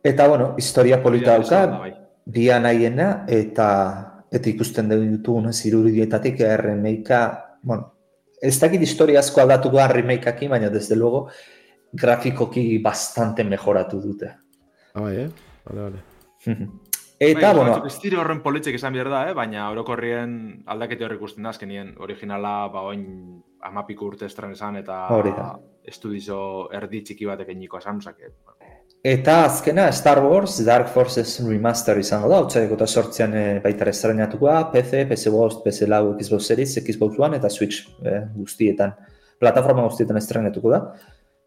Eta, bueno, historia polita dauka, bai. bi anaiena, eta eta ikusten dugu ditugun zirudietatik remake'a, bueno, ez dakit historia asko aldatu da remakeakin, baina desde luego grafikoki bastante mejoratu dute. Ah, bai, eh? Vale, vale. Eta, bai, bueno, estilo horren politzek esan behar da, eh? baina orokorrien aldakete horrek ikusten da, azkenien originala, ba, oin amapiko urte estren esan, eta Hori da. estudizo erdi txiki batek eginiko esan, osake, Eta azkena Star Wars Dark Forces Remaster izango da, otzaiko eta sortzean e, baita estrenatuko da, PC, PS5, PS4, Xbox Series, Xbox One eta Switch e, guztietan, plataforma guztietan estrenatuko da.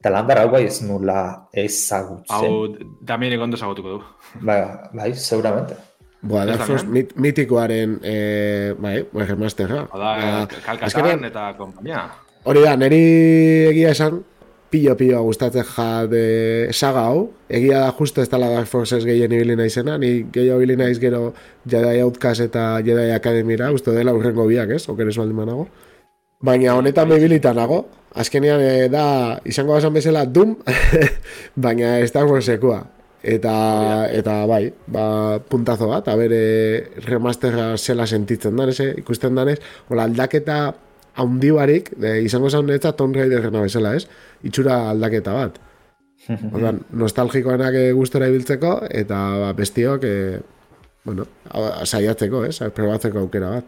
Eta landar hau bai ez nula ezagutzen. Hau, Damien egon ezagutuko du. Bai, bai, seguramente. Boa, Dark Souls mit, mitikoaren, eh, bai, remasterra. Ba, kalkatan eta kompania. Hori da, neri egia esan, pillo gustatzen ja de saga hau. Egia da justo ez dela Dark Forces gehien ibili naizena, ni gehiago ibili naiz gero Jedi Outcast eta Jedi Academyra, uste dela urrengo biak, ez? Oker ez baldin manago. Baina honetan bebilita nago. Azkenean e, da, izango basan bezala Doom, baina Star Warsekua. Eta, eta bai, ba, puntazo bat, bere remasterra zela sentitzen dan, ikusten danez, hola aldaketa haundi barik, izango zaun eta Tomb Raider gena bezala, ez? Itxura aldaketa bat. Ordan, nostalgikoenak eh, gustora ibiltzeko, eta ba, bestiok, e, bueno, saiatzeko, ez? Probatzeko aukera bat.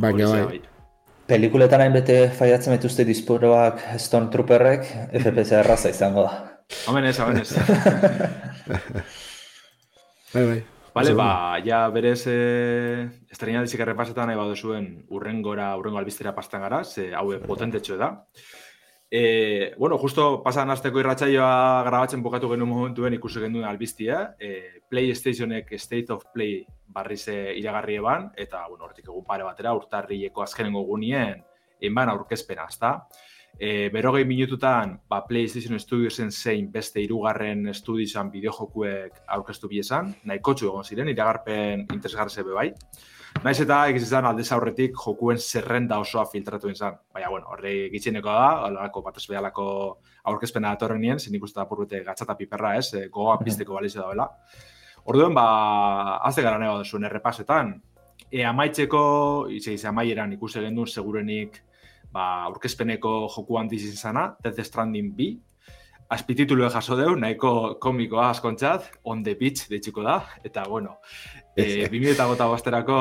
Baina bai. Pelikuletan hain bete faiatzen dituzte disporoak Stormtrooperrek, FPS erraza izango da. Homen ez, homen ez. bai, bai. Vale, ba, ja berez eh, estrena dizik errepasetan nahi badu zuen urrengora, urrengo albiztera pastan gara, ze hau potentetxo da. E, bueno, justo pasan azteko irratxaioa grabatzen bukatu genuen momentuen ikusi genuen albiztia, e, PlayStationek State of Play barrize iragarri eban, eta, bueno, hortik egun pare batera, urtarrieko azkenengo gunien, enban aurkezpena, ezta? E, berogei minututan ba, PlayStation Studiosen zein beste irugarren estudioan bideojokuek aurkeztu biezan, nahiko txu egon ziren, iragarpen interesgarri zebe bai. Naiz eta egiz izan aldez aurretik jokuen zerrenda osoa filtratu izan. Baina, bueno, horre gitxineko da, alako batez behalako aurkezpena datorren nien, zin ikusten da purbete gatzata piperra ez, e, gogoa pizteko balizio da bela. Orduen, ba, azte gara nego zuen errepasetan. E, amaitzeko, izan amaieran ikusi gendun segurenik ba, aurkezpeneko joku handiz izana, Death Stranding B, azpititulu jaso deu, nahiko komikoa askontzat, on the beach deitxiko da, eta bueno, e, 2000 eta basterako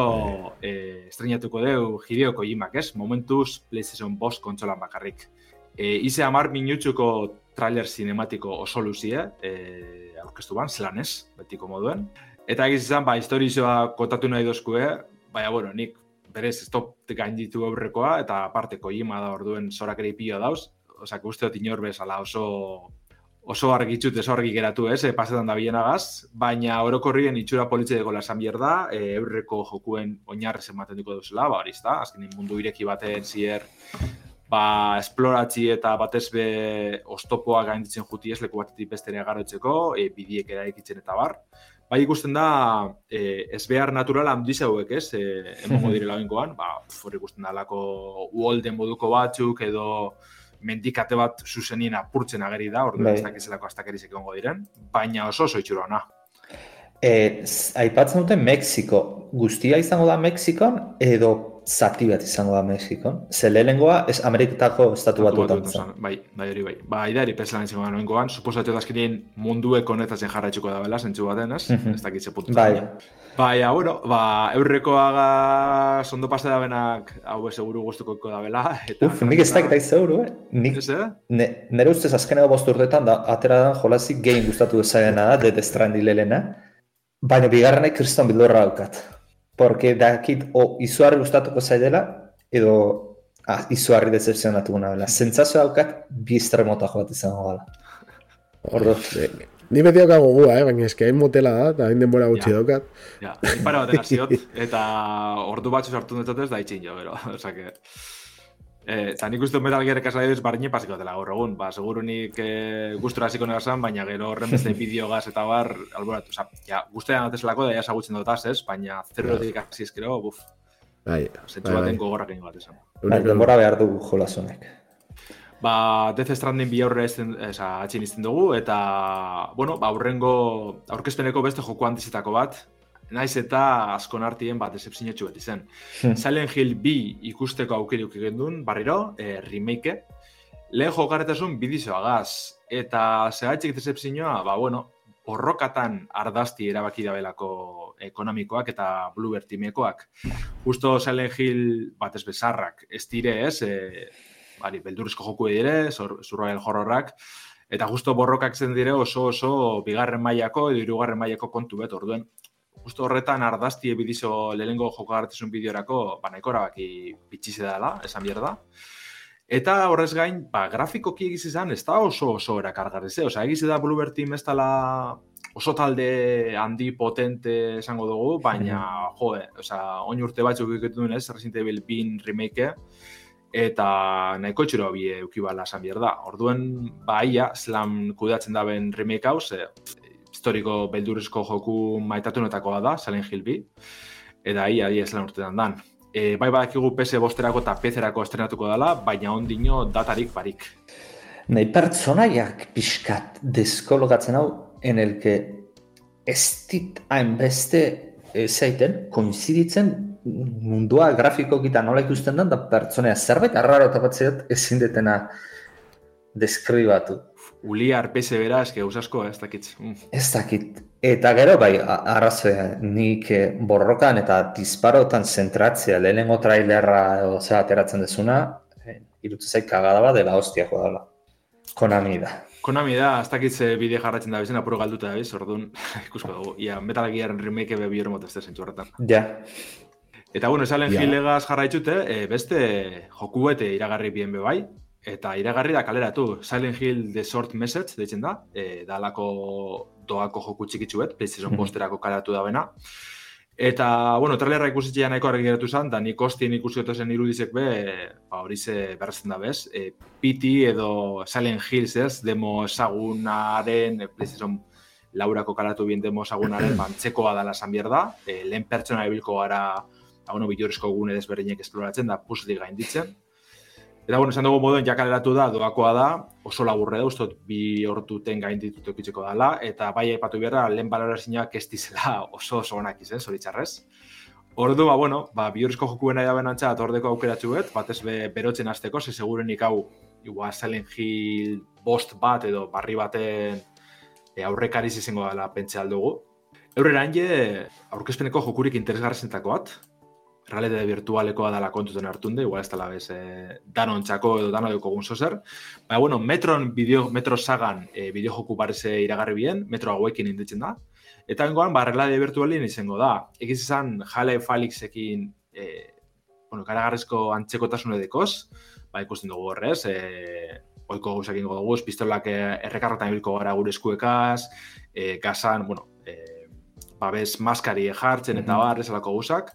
e, estrenatuko deu Hideo Kojimak, ez? Momentuz PlayStation Boss kontsolan bakarrik. E, ize amar minutxuko trailer cinematiko oso luzie, e, aurkeztu ban, zelan ez, betiko moduen. Eta egiz izan, ba, historizoa kotatu nahi dozkue, baina, bueno, nik berez stop gainditu aurrekoa, eta aparte koima da orduen zorak ere ipio dauz, oza, uste dut inor bezala oso oso argitxut, oso argi geratu, ez, eh, pasetan da bienagaz, baina orokorrien itxura politxe deko lasan da, e, eurreko jokuen oinarrez ematen duko duzela, ba, hori da, azkenin mundu ireki baten zier, ba, esploratzi eta batez be ostopoa gainditzen juti ez leku batetik bestene garotzeko, e, bidiek eraikitzen eta bar, bai ikusten da e, ez behar natural handiz hauek, ez? E, emongo dire lauenkoan, ba, hori ikusten da lako uolden moduko batzuk edo mendikate bat zuzenien apurtzen ageri da, ordu bai. ez dakizelako astakerizek egongo diren, baina oso oso itxura ona. E, aipatzen dute Mexiko, guztia izango da Mexikon edo zati bat izango da Mexikon. Ze lehenengoa, ez Ameriketako estatu bat dutan Bai, bai hori bai. Ba, idari peselan izango da noengoan, suposatu da munduek honetazen jarraitzuko da bela, zentzu baten, ez? Mhm. Ez dakitze puntu. Bai. Bai, ja, bueno, ba, eurrekoaga sondo pasa da benak, hau seguru guztuko da bela. Eta, Uf, nik ez dakit aiz eh? Nik, eh? ne, nere ustez azkeneko bost urtetan, da, atera da jolazik gehin gustatu dezagena da, Death Stranding lelena. Baina bigarrenek kriston bildorra daukat. Porque dakit o izuarri gustatuko zaidela edo ah, izuarri decepzionatu guna bela. Zentzazio daukat bi estremota joat izango gala. Ordo. Ni beti hau gogua, eh? baina eski hain motela da, eta hain denbora gutxi ja. daukat. Ja, para baten aziot, eta ordu batzu sartu netzatez da itxin jo, bero. Osa que... Eh, eta nik uste Metal Gear ekasla dut barri pasiko dela gaur egun. Ba, seguru nik eh, gustura hasiko negazan, baina gero horren beste bideo gaz eta bar, alboratu. Osa, ja, guztean ateselako da, ja sagutzen dut ez, baina zerrotik hasi eskero, buf. Bai, Zentzu bai, baten bai. gogorrak egin bat esan. Bai, denbora behar du jolasonek. Ba, Death Stranding bi aurre atxin izten dugu, eta, bueno, ba, aurrengo, aurkezpeneko beste joko handizetako bat, naiz eta askon artien bat decepzionetxu bat izan. Hmm. Silent Hill B ikusteko aukeruk egin barriro, e, remake, lehen jokaretasun bidizoagaz, eta zehatxik decepzioa, ba, bueno, borrokatan ardazti erabaki dabelako ekonomikoak eta Bluebird timekoak. Justo Silent Hill bat ez bezarrak, ez dire ez, e, bari, beldurrizko joku dire, surroel horrorrak, eta justo borrokak zen dire oso oso bigarren mailako edo hirugarren mailako kontu bet, orduen justo horretan ardazti ebidizo lehengo joko hartizun bideorako, ba, nahiko erabaki bitxize dela, esan bierda. Eta horrez gain, ba, grafikoki egiz izan, ez da oso oso erakargarri ze. Osa, egiz da Bluebird Team ez dala oso talde handi potente esango dugu, baina, jo, osa, oin urte batzuk iketu duen ez, Resident Evil bin remake eta nahiko txuro bi eukibala esan bier da. Orduen, ba, ia, slam kudatzen daben remake hau, ze, historiko beldurrezko joku maitatunetakoa da, Silent Hill bi, eta ia, ia, slam urtetan dan e, bai badakigu PS bosterako eta PC-erako estrenatuko dela, baina ondino datarik barik. Nei pertsonaiak pixkat deskologatzen hau, en el que ez dit hainbeste zaiten, koinziditzen mundua grafiko gita nola ikusten den, da pertsonaia zerbait arraro tapatzeat ezin detena deskribatu. Uliar PC bera, eske usasko, ez dakit. Mm. Ez dakit. Eta gero, bai, arrazoa, nik eh, borrokan eta disparotan zentratzea lehenengo trailerra edo zera ateratzen dezuna, eh, irutu zaik kagada bat dela hostia dela. Konami da. Konami da, ez dakit ze bide jarratzen da bizena apuro galduta da biz, orduan, ikusko dugu. Ia, Metal Gear remake bebi hori motazte zentzu horretan. Ja. Eta bueno, esalen ja. jarraitzute, e, beste joku bete iragarri bien bebai, Eta iragarri da kaleratu, Silent Hill The Short Message, deitzen da, e, da alako doako joku txikitzuet, PlayStation mm posterako kaleratu da bena. Eta, bueno, trailerra ikusitxea nahiko argi geratu zen, da nik ostien ikusi zen irudizek be, ba, hori ze berrezen da bez, e, PT edo Silent Hills ez, demo esagunaren, e, PlayStation laurako kalatu bien demo esagunaren, bantzekoa dala esan da, e, lehen pertsona ebilko gara, ba, bueno, bilorizko gune desberdinek esploratzen da, pusli gainditzen, Eta bueno, esan dugu moduen jakaleratu da, doakoa da, oso laburre da, ustot bi hortuten gain ditut ekitzeko dela, eta bai aipatu behar, lehen balora zinak ez dizela oso oso onak izan, zoritxarrez. Ordu, ba, bueno, ba, bi horrezko jokuen nahi da benantza, atordeko aukeratxu bet, bat ez be, berotzen azteko, ze segurenik hau, igual, Silent Hill bost bat edo barri baten e, aurrekariz izango dela pentsa aldugu. Eurera hanje, aurkezpeneko jokurik interesgarrezentako bat, realidade virtualekoa dala kontuten hartun igual ez dala bez, eh, danon txako edo danon duko gun zozer. Baina, bueno, metron bideo, metro sagan e, bideo joku bareze iragarri bien, metro hauekin inditzen da. Eta bengoan, ba, realidade virtualin izango da. Egiz izan, jale falixekin, e, bueno, karagarrizko antzeko tasune dekoz, ba, ikusten dugu horrez, e, oiko gauzak ingo dugu, pistolak errekarratan ibilko gara gure eskuekaz, e, gazan, bueno, e, babes maskari jartzen eta bar, esalako guzak,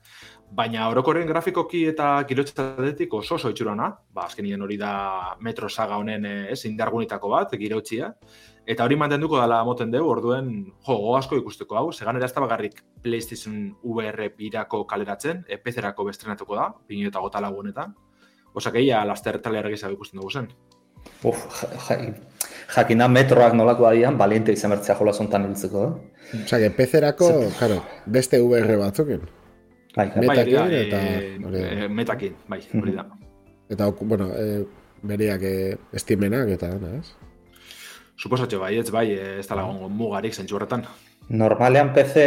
Baina orokorren grafikoki eta kirotxetatetik oso oso itxurana, ba, azkenien hori da metro saga honen eh, ez indargunitako bat, girotxia, eta hori mantenduko dela moten dugu, orduen jogo asko ikusteko hau, segan ez da bagarrik PlayStation VR birako kaleratzen, e, PC-erako bestrenatuko da, pinu eta gota lagunetan, osak egia laster taler ikusten dugu zen. Uf, jakina metroak nolako adian, baliente izan bertzea jola zontan hiltzeko. Eh? Osak, PC-erako, claro, beste VR batzuken. Bai, metakin bai, eta... E, metakin, bai, hori da. Eta, bueno, e, beriak e, estimenak eta, ez? Suposatxo bai, ez bai, ez da lagun mugarik zentsu horretan. Normalean PC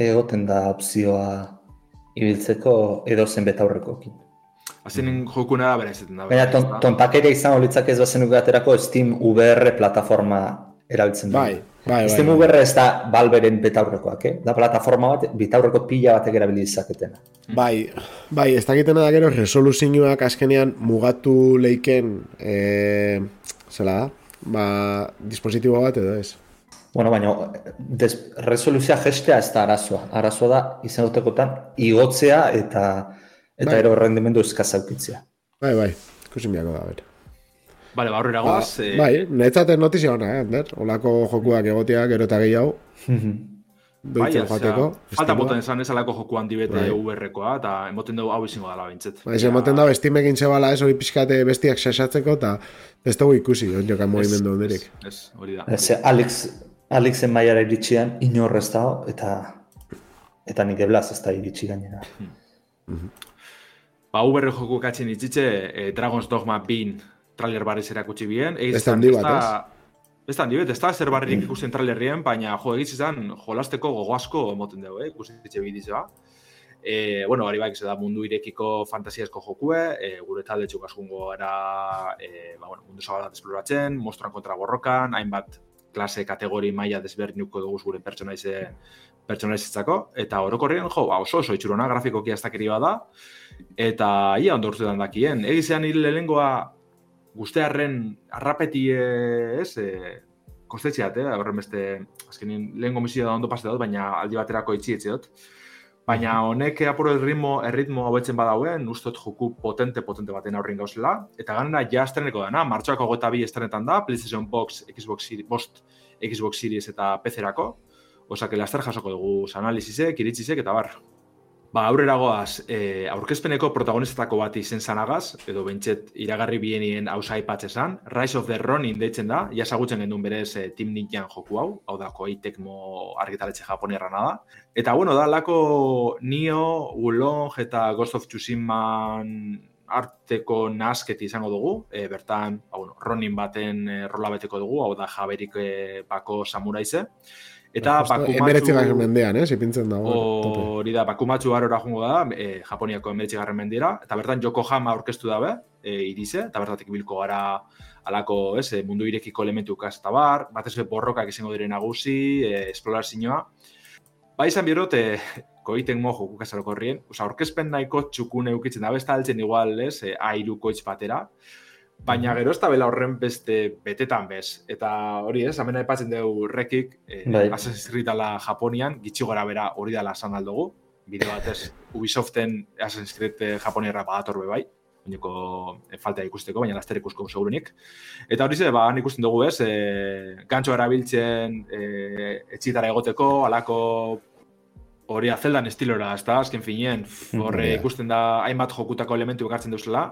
egoten da opzioa ibiltzeko edo zen beta horrekokin. Azien mm. jokuna da bera izaten da. Baina ton, tontak ere izan holitzak ez bazen aterako Steam VR plataforma erabiltzen bai, Bai, bai, bai. berre ez da balberen betaurrekoak, eh? Da plataforma bat, betaurreko pila batek erabili izaketena. Bai, bai, ez dakitena da gero, resoluzioak askenean mugatu leiken, e, zela da, ba, dispositibo bat edo ez. Bueno, baina, des, resoluzioa gestea ez da arazoa. Arazoa da, izan dutekotan, igotzea eta eta bai. ero rendimendu eskazaukitzea. Bai, bai, ikusin biako da, bera. Bale, barru eragoz. Ba, eh... Bai, netzaten notizia hona, eh, Ander? Olako jokuak egotea, gero eta gehiago. bai, joateko. Falta boten esan ez alako joku handi bete bai. VR-koa, eta emoten dugu hau izango dala bintzet. Bai, ja... emoten dugu estimekin zebala ez hori pixkate bestiak sasatzeko, eta ez dugu ikusi, on jokan movimendu hondirik. Ez, hori da. Ez, Alex, Alexen maiara iritsian, inorrez da, eta eta nik eblaz ez da iritsi gainera. Hmm. Ba, VR joku katzen itzitze, eh, Dragon's Dogma bin trailer barriz erakutsi bien. Ez da handi bat, ez? Handi bat, ez da zer barririk ikusten trailerrien, baina jo egiz izan jolasteko gogo asko emoten dugu, eh? ikusten ditxe bidizioa. E, bueno, bari baik, da mundu irekiko fantasiasko jokue, e, gure talde txuk askungo era e, ba, bueno, mundu zabalat esploratzen, monstruan kontra borrokan, hainbat klase kategori maila desberdinuko dugu gure pertsonaize pertsonalizitzako, eta orokorrien, jo, ba, oso oso itxurona grafikoki ez da, eta ia ondo urtetan dakien. Egizean hil lehengoa guztearen arrapeti ez, e, kostetxeat, eh? horren beste, azkenin lehen gomizio da ondo pase dut, baina aldi baterako itxi dut. Baina honek apuro erritmo, erritmo hau etzen badauen, ustot joku potente, potente baten aurrin gauzela. Eta ganera ja estreneko dana, martxoako gota bi estrenetan da, PlayStation Box, Xbox Series, Bost, Xbox Series eta PC-erako. Osa, que laster jasoko dugu analizisek, iritzisek eta bar. Ba, aurrera goaz, e, aurkezpeneko protagonistetako bat izen zanagaz, edo bentset iragarri bienien hausa ipatzesan, Rise of the Ronin deitzen da, jasagutzen gendun berez e, Team Ninjan joku hau, hau da, koei tekmo argitaletxe japonerra da. Eta, bueno, da, lako Nio, Wulong eta Ghost of Tsushima arteko nasketi izango dugu, e, bertan, ba, bueno, Ronin baten e, rola beteko dugu, hau da, jaberik e, bako samuraize. Eta Bakumatsu... Emberetzi garren mendean, eh? Zipintzen dago. Hori da, Bakumatsu garora jungo da, e, Japoniako emberetzi garren mendira. Eta bertan Yokohama orkestu dabe, e, irize, eta bertatik bilko gara alako, ez, e, mundu irekiko elementu eta bar, bat ez borrokak izango dire nagusi, e, esplorazioa. Ba izan birot, e, koiten mojo kukasaroko horrien, oza, orkezpen nahiko txukune eukitzen da, besta altzen igual, ez, e, airu koitz batera, baina gero ez da bela horren beste betetan bez. Eta hori ez, amena epatzen dugu rekik, eh, bai. Assassin's Creed Japonian, gitxi gora bera hori dala esan aldugu. Bide batez, Ubisoften Assassin's Creed eh, Japoniarra badator be bai, baineko e, falta ikusteko, baina laster ikusko segurunik. Eta hori ze, ba, ikusten dugu ez, e, gantxo erabiltzen e, etxitara egoteko, alako hori azeldan estilora, ez da, azken finien, horre ikusten da hainbat jokutako elementu ekartzen duzela,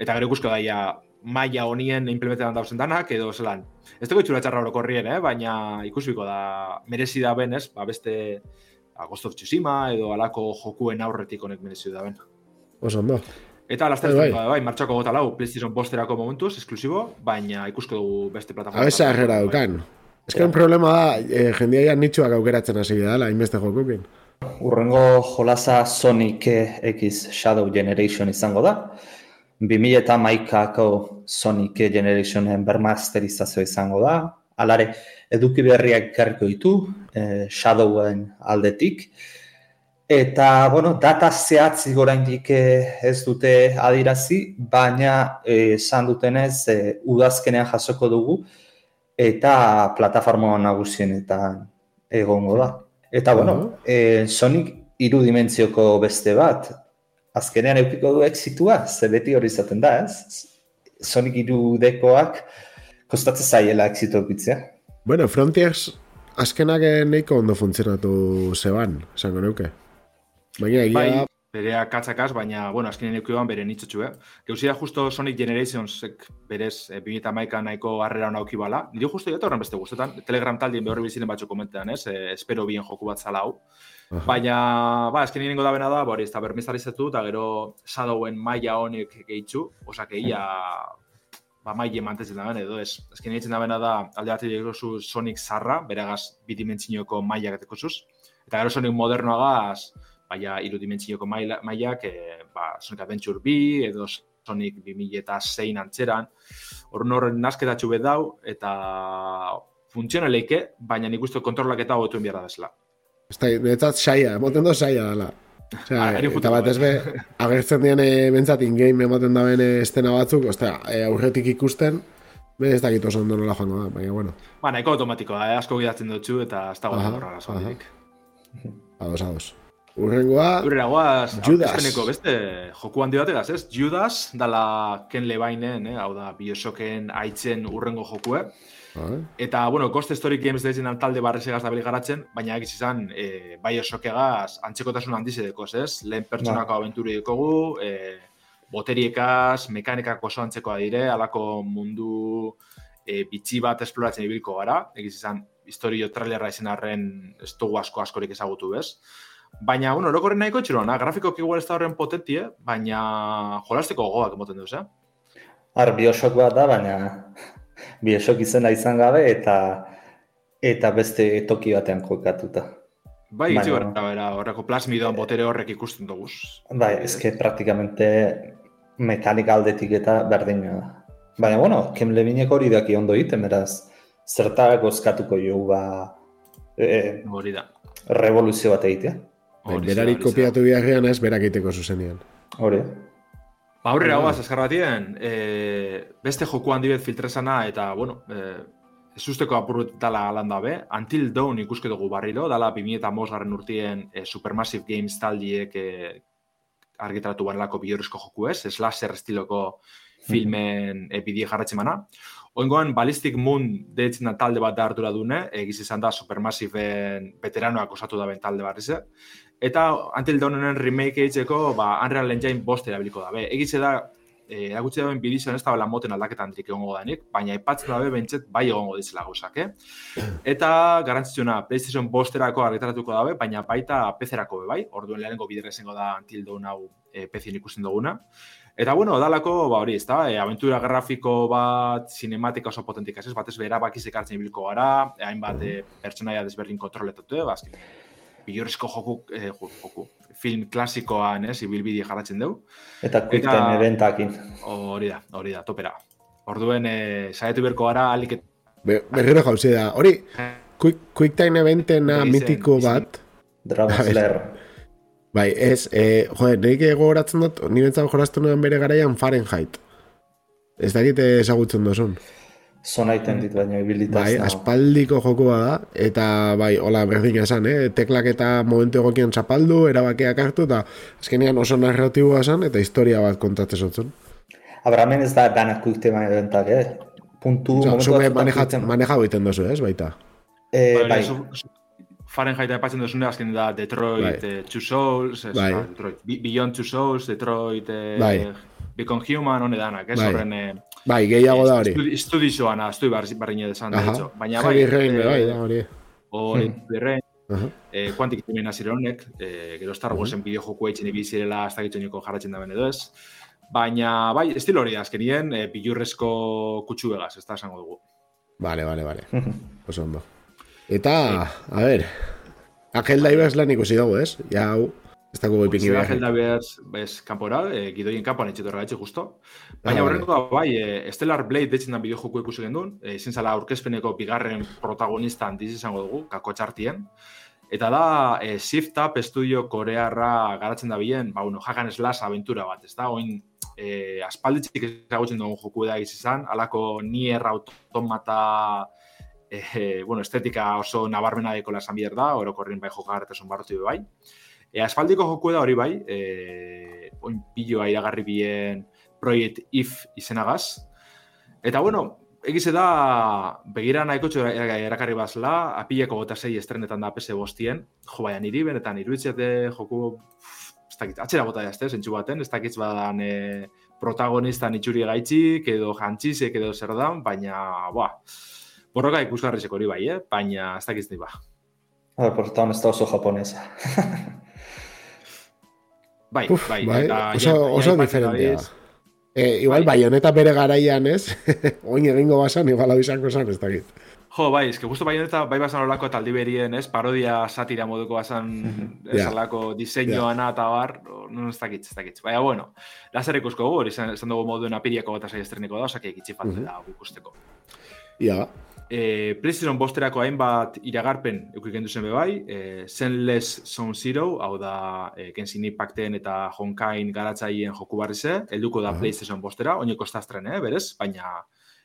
eta gero ikusko daia maila honien implementetan dauzen danak, edo zelan. Ez dugu itxura txarra horrien, eh? baina ikusiko da merezi da ben, ez? Ba, beste Ghost of Tsushima edo alako jokuen aurretik honek merezi da ben. Oso ondo. Eta laster bai, bai, bai, martxako gota lau, PlayStation posterako momentuz, esklusibo, baina ikusko dugu beste plataforma. Habeza errera dukan. Ez que un problema da, eh, jendia ya nitxuak aukeratzen hasi da, la inbeste jokukin. Urrengo jolasa Sonic X Shadow Generation izango da. 2000 eta maikako Sonic Generationen bermasterizazio izango da. Alare, eduki berriak garriko ditu, eh, Shadowen aldetik. Eta, bueno, data zehatzi goraindik eh, ez dute adirazi, baina eh, esan dutenez eh, udazkenean jasoko dugu eta plataforma nagusienetan egongo da. Eta, bueno, eh, Sonic irudimentzioko beste bat, azkenean eukiko du exitua, ze beti hori izaten da, ez? Sonic iru dekoak kostatzen zaiela exitu eukitzea. Bueno, Frontiers azkenak nahiko ondo funtzionatu zeban, esango neuke. Baina egia... Bai, berea katzakaz, baina, bueno, azkenen eukioan bere nitxotxu, eh? Geuzia justo Sonic Generations berez e, eh, 2008 nahiko harrera hona bala. Nire justo jota horren beste guztetan, Telegram taldien behorri bizinen batzu komentean, ez? E, espero bien joku bat zala hau. Baina, ba, esken nirengo da bena da, bori, ez da bermizarizetu, eta gero Shadowen maila honek gehitzu, osak egia, ba, maile mantetzen da edo ez. Esken niretzen da bena da, alde bat edo Sonic zarra, beregaz bidimentsioko maila gateko zuz, eta gero Sonic modernoagaz, baina irudimentsioko mailak, e, ba, Sonic Adventure B, edo Sonic 2000 eta zein antzeran, horren horren nasketatxu bedau, eta funtzionaleike, baina nik uste kontrolak eta hotuen behar da netzat saia, emoten do saia dela. Osea, ah, eta bat ez be, agertzen dian e, bentsat in-game emoten da bene estena batzuk, ostea, e, aurretik ikusten, be ez dakit oso ondo nola joango da, baina bueno. Ba, nahiko automatikoa, eh? asko gidatzen dutxu eta ez dago horra gazoatik. Ados, ados. Urrengoa, Urrengoa, Judas. beste, joku handi bategaz, ez? Judas, dala Ken Levainen, eh? hau da, Bioshocken aitzen urrengo jokue. Eta, bueno, Ghost Story Games deitzen talde barrez egaz dabili garatzen, baina egiz izan, e, bai osokegaz, antzekotasun handiz edeko, ez? Lehen pertsonako no. abenturi dukogu, e, boteriekaz, mekanikak oso antzekoa dire, alako mundu e, bitxi bat esploratzen ibilko gara, egiz izan, historio trailerra izan arren ez dugu asko askorik ezagutu, bez? Baina, bueno, orokorren nahiko txirona, grafikok igual ez da horren potentie, baina jolasteko gogoak moten duz, eh? Ar, biosok bat da, baina biesok izena izan gabe eta eta beste toki batean jokatuta. Bai, itzi bera, horreko plasmidoan botere horrek ikusten dugu. Bai, ezke praktikamente mekanika aldetik eta berdina da. Baina, bueno, Kem Levinek hori daki ondo egiten, beraz, zerta gozkatuko jo, ba... E, hori da. revoluzio bat egitea. Berari kopiatu biharrean ez, berak egiteko zuzenean. Hori. Ba, aurrera guaz, eskar batien, e, beste joku handi bet filtrezana, eta, bueno, e, ez usteko apurret dala landa be, Until Dawn ikuske dugu barriro, dala 2000 eta garren urtien e, Supermassive Games taldiek e, argitratu banelako biorrizko joku ez, slasher estiloko filmen mm -hmm. jarratzen mana. Oingoan, Ballistic Moon deitzen da talde bat da hartura dune, egiz izan da Supermassive veteranoak osatu da ben talde bat Eta Until Dawnen remake egiteko, ba, Unreal Engine bost erabiliko da. Be, egize da, eh, eragutze dauen bidizioan ez da bela moten aldaketan trik egongo danik, baina ipatzen dabe bentsет bai egongo dizela gauzak, eh? Eta garantzitsuna, PlayStation bosterako argitaratuko dabe, baina baita PC-erako bai, orduen lehenengo bidera da Until Dawn hau e, PC-in ikusten duguna. Eta bueno, dalako, ba hori, ezta, e, aventura grafiko bat, cinematika oso potentika, ez, batez bera bakiz ekartzen ibilko gara, e, hainbat e, pertsonaia desberdin kontroletatu, e, bazkin, bilorrizko joku, e, joku, film klasikoan, ez, ibilbidi jarratzen dugu. Eta quick time eventakin. Hori da, hori da, topera. Orduen, e, saietu berko gara, alik... Be, berriro jauzi da, hori, quick, quick time eventena mitiko bat... Dragon Slayer. Bai, ez, e, joder, nik gogoratzen dut, nire entzat joraztu nuen bere garaian Fahrenheit. Ez da egite ezagutzen duzun. Zona iten dit baina ibilitaz. Bai, aspaldiko joko da, eta bai, hola, berdin esan, eh? teklak eta momentu egokian zapaldu, erabakeak hartu, eta azkenean oso narratiboa esan, eta historia bat kontatzen zotzen. Abramen ez da danak kuikte baina dentak, eh? Puntu, Osa, momentu manejatzen, maneja egiten duzu, ez, baita? Eh, bai, bai. Fahrenheit aipatzen duzune azken da Detroit, bai. eh, Two Souls, es, bai. Detroit, Beyond Two Souls, Detroit, eh, bai. Become Human, hone danak, ez bai. horren... Eh, bai, gehiago da hori. Estudi zoan, estudi barri desan, de hecho. Baina bai... Rain, eh, bai, da hori. Hori, hmm. Uh -huh. eh, Quantic Timen honek, eh, gero Star Warsen uh -huh. bideo joku eitzen ibizirela hasta gitzen joko jarratzen da bene ez. Baina, bai, estilo hori azkenien, eh, bilurrezko kutsu egaz, ez da esango dugu. Vale, vale, vale. Oso ondo. Eta, a ver, Angel Divers lan ikusi dago, ez? Ja, hau, ez dago goi pingi behar. Angel Divers, bez, kanpora, eh, gidoien kanpoan etxetu erragatxe justo. Baina horrenko ah, da, bai, eh, Stellar Blade detzen da bideo joku ikusi gendun, eh, izin zala aurkezpeneko bigarren protagonista handiz izango dugu, kako txartien. Eta da, eh, Shift Up Studio korearra garatzen da bien, ba, uno, Hagan Slash aventura bat, ez da? Oin, eh, aspalditzik ezagutzen dugu joku da izan, alako Nier Automata e, bueno, estetika oso nabarmena deko esan bider da, orokorrin bai jokagarretasun barrotu bai. E, asfaldiko joku da hori bai, e, oin piloa iragarri bien Project If izenagaz. Eta bueno, egize da, begira nahiko txo erakarri bazla, apileko gota zei estrenetan da PS bostien, jo baina niri benetan iruditzete joku, ez dakit, atxera gota jazte, zentsu baten, ez dakit badan e, protagonista nitxuri gaitxik, edo jantxizek edo zer da, baina, ba, borroka ikusgarrizeko hori bai, eh? baina ez dakiz ba. A ver, portan ez da oso japonesa. bai, Uf, bai, bai, eta, oso, ja, oso ja, diferentia. Eh, igual, bai, honeta bere garaian ez, oin egingo basan, igual hau izango zan, ez dakit. Jo, bai, ez que justo bai honeta, bai basan olako taldi berien, ez, parodia satira moduko basan, ez yeah. alako diseinioan yeah. eta bar, no, ez dakit, ez dakit. Baina, bueno, lazer ikusko gu, hori izan dugu moduen apiriako bat asai estreniko da, osak falta uh -huh. da gukusteko. Ia, yeah e, PlayStation bosterako hainbat iragarpen eukik zen bebai, e, Zenless Zone Zero, hau da e, Genshin Impacten eta Honkain garatzaien joku barrize, helduko da PlayStation bostera, oineko estaztren, eh, berez, baina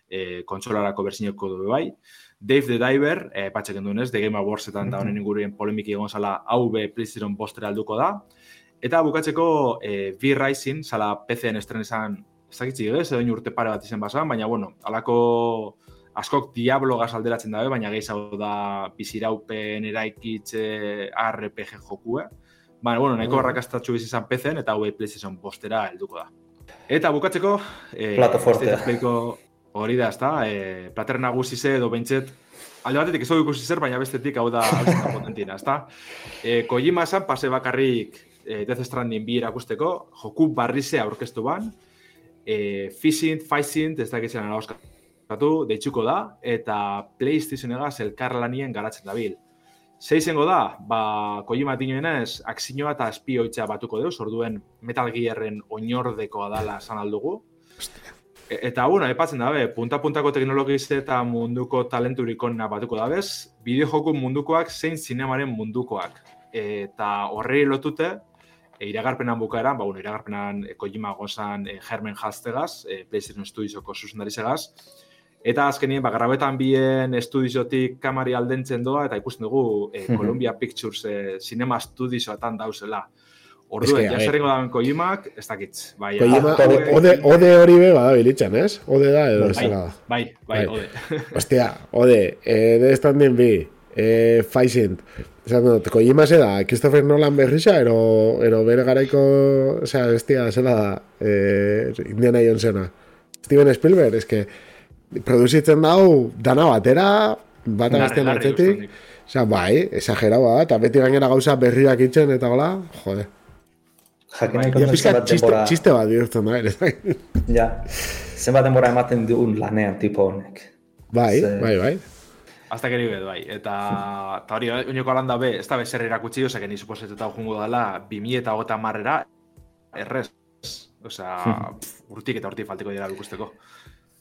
e, kontsolarako bersineko du bebai. Dave the Diver, e, patxe gendu The Game Awardsetan da honen inguruen polemiki egon zala, hau be PlayStation bostera helduko da. Eta bukatzeko e, V-Rising, zala PC-en estren esan, ez dakitzi, ez, edo urte pare bat izan basan, baina, bueno, alako askok Diablo gaz alderatzen dabe, baina gehiago da biziraupen eraikitze RPG jokue. Baina, bueno, nahiko mm. izan PC-en eta hau PlayStation postera helduko da. Eta bukatzeko... Eh, Plato forte. Hori da, ezta? Eh, plater nagusi ze edo bentset... Alde batetik ez ikusi zer, baina bestetik hau da potentina, ezta? Eh, Kojima esan pase bakarrik eh, Death Stranding bi erakusteko, joku barrizea aurkeztu ban, eh, Fishing, Fishing, ez da gitzen Katu, deitzuko da, eta PlayStation egaz elkarlanien garatzen dabil. Zeizengo da, ba, Kojima dinoenez, aksinioa eta espioitza batuko deuz, orduen Metal Gearren oinordekoa dala san aldugu. E, eta, bueno, epatzen dabe, punta-puntako teknologiz eta munduko talenturik onna batuko dabez, bideo joku mundukoak zein zinemaren mundukoak. Eta horrei lotute, e, iragarpenan bukaeran, ba, bueno, iragarpenan e, Kojima gozan e, Hermen Hastegaz, e, PlayStation Studiosoko zuzendarizegaz, Eta azkenien, ba, grabetan bien estudiotik kamari aldentzen doa, eta ikusten dugu e, Columbia Pictures e, Cinema Studioetan dauzela. Ordu, ja zerrengo dauen Kojimak, ez dakitz. Bai, Kojima, ode, ode hori be, bada bilitzen, ez? Ode da, edo bai, da. Bai, bai, bai, ode. Ostia, ode, eh, de standing bi, eh, faizint. Esan dut, Kojima ze da, Christopher Nolan berrisa, ero, ero bere garaiko, osea, bestia, zela da, eh, Indiana Jonesena. Steven Spielberg, es que, produzitzen dau, dana batera, bat agazten atzetik. Osea, bai, exagerau da, eta beti gainera gauza berriak itzen, eta gola, jode. Jakin bai, zenbat denbora... Txiste bat bihurtzen da, ere. ja, zenbat denbora ematen dugun lanean tipo honek. Bai, Ze... bai, bai. Hasta que nivel, bai. Eta, eta hori, oinoko alanda be, ez da bezer erakutsi, oza, que ni suposetetan jungo dela, 2000 eta gota marrera, errez. Osa, hmm. urtik eta urtik faltiko dira ikusteko.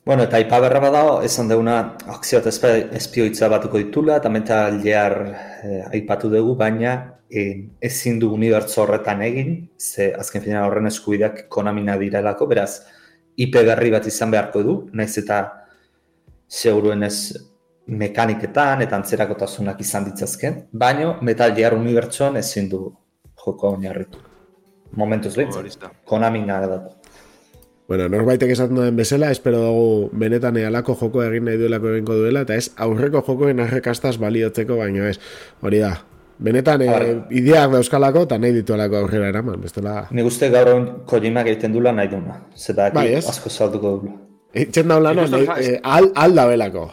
Bueno, eta ipa berra badao, esan deuna akzioat espioitza batuko ditula, eta mental jehar eh, aipatu dugu, baina eh, ezin du unibertso horretan egin, ze azken final horren eskubideak konamina direlako, beraz, IP berri bat izan beharko du, naiz eta seguruen ez mekaniketan eta antzerakotasunak izan ditzazken, baina Metal Gear Unibertsoan ezin du joko oinarritu. Momentuz behintzen, konamina edatu. Bueno, norbaitek esaten duen bezala, espero dugu benetan ealako joko egin nahi duelako eginko duela, eta ez aurreko jokoen arrekastaz baliotzeko, baino ez, hori da. Benetan e, ideak dauzkalako eta nahi dituelako aurrera eraman, bestela... Ni guzti gaur kojimak egiten dula nahi duna, zeta bai, asko salduko dula. Eitzen daula, no, eh, al, al da belako,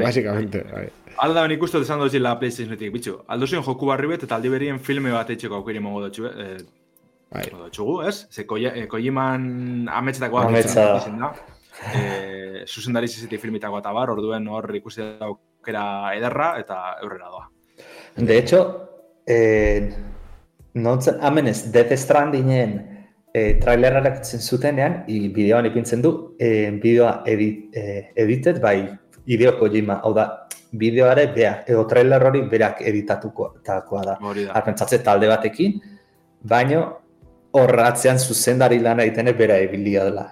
basicamente. Bai. Alda ben ikustu desan dozi la PlayStationetik, bitxu. Aldo zion joku barri bet, eta aldi berien filme bat eitxeko aukeri mongo dutxu, eh? Bai. Txugu, ez? Ze koiman ametsetako Ametsa. da. E, zuzendari zizetik filmitako eta bar, orduen hor ikusi daukera ederra eta aurrera doa. De hecho, eh, nontzen, amenez, Death Strandingen eh, trailerrak zutenean, i bideoan ipintzen du, eh, bideoa edit, eh, edited bai ideo kojima, hau da, bideoare bea, edo trailer hori berak editatuko da. Arpentzatze talde batekin, baino horratzean zuzendari lana egiten bera ebilia dela.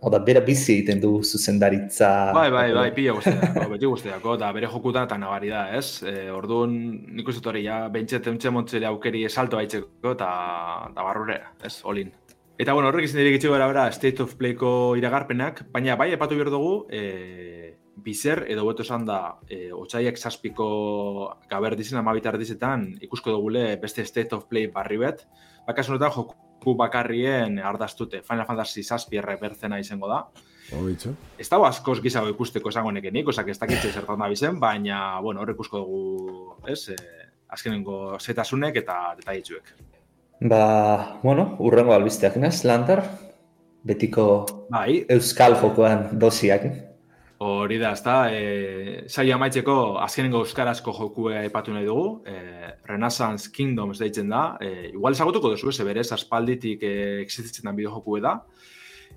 Oda, bera bizi egiten du zuzendaritza... Bai, bai, bai, pila guztiako, beti guztiako, eta bere jokutan eta nabari da, ez? E, orduan, nik uste hori, ja, bentset euntxe montzile aukeri esalto haitzeko, eta da barrure, ez, olin. Eta, bueno, horrek izan direk itxego bera, State of Playko iragarpenak, baina bai, epatu behar dugu, e, bizer, edo beto esan da, e, otxaiek saspiko gaber dizena amabitar dizetan, ikusko dugule beste State of Play barri bet, bakasun joku gu bakarrien ardaztute Final Fantasy zazpierre bertzena izango da. Oitzu. Ez dago askoz gizago ikusteko esango nekenik, osak ez dakitze zertan da bizen, baina, bueno, hor ikusko dugu, ez, eh, azkenengo zetasunek eta detaitzuek. Ba, bueno, urrengo albisteak, nez, Lantar? Betiko bai. euskal jokoan dosiak. Hori da, ezta, e, saio amaitzeko azkenengo euskarazko jokue epatu nahi dugu, e, Renaissance Kingdoms deitzen da, e, igual ezagutuko duzu, ez berez, aspalditik e, existitzen da bideo jokue da.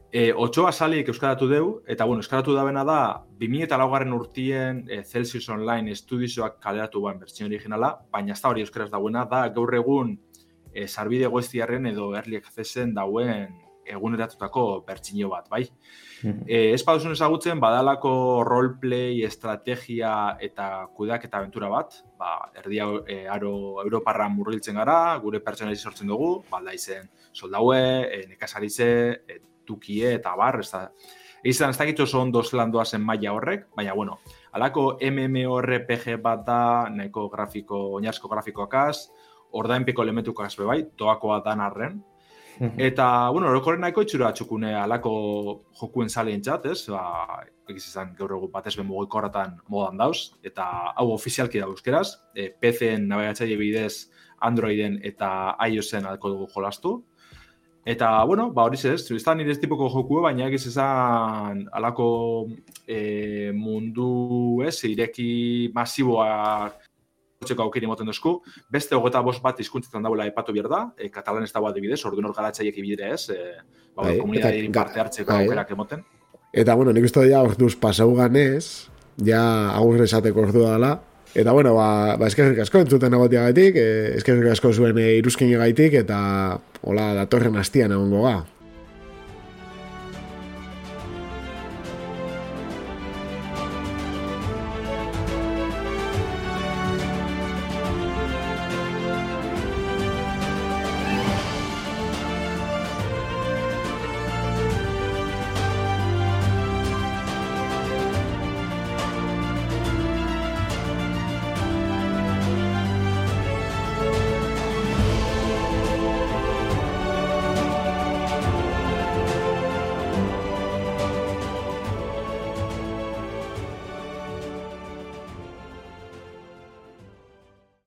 E, Otsoa salik euskaratu deu, eta bueno, euskaratu da bena da, 2000 eta laugarren urtien e, Celsius Online estudioak kaleratu bain bertsio originala, baina ez da hori euskaraz dagoena, da gaur egun e, sarbide goeztiarren edo early accessen dauen eguneratutako bertsio bat, bai? E, ez paduzun ezagutzen, badalako roleplay, estrategia eta kudeak eta aventura bat, ba, erdi e, aro Europarra murriltzen gara, gure pertsonali sortzen dugu, balda izen soldaue, e, nekazarize, e, tukie eta bar, ez da, Izan, ez dakit oso ondo zelandoa zen maila horrek, baina, bueno, alako MMORPG bat da, nahiko grafiko, oinarsko grafikoakaz, ordainpiko elementukaz bai, toakoa dan arren, Eta, bueno, orokorren nahiko itxura txukune alako jokuen zaleen txat, ez? Ba, egiz izan, gaur egun batez ben mugikorratan modan dauz, eta hau ofizialki da euskeraz, e, PC-en nabigatzaile bidez Androiden eta iOS-en alko dugu jolastu. Eta, bueno, ba, hori zez, ez da nire tipoko jokue, baina egiz izan alako e, mundu, ez, ireki masiboak txeko aukeri moten duzku. Beste hogeta bost bat izkuntzetan dagoela epatu behar da, e, katalan ez dago adibidez, ordu nor garatzaiek ibidire ez, e, ba, bai, komunidadien parte hartzeko bai. aukerak emoten. Eta, bueno, nik uste ja orduz pasau ganez, ja agur esateko ordua dela, Eta bueno, ba, ba eskerrik asko entzuten egotia gaitik, eh, eskerrik asko zuen e, iruzkin gaitik, eta hola datorren hastian egongo ga.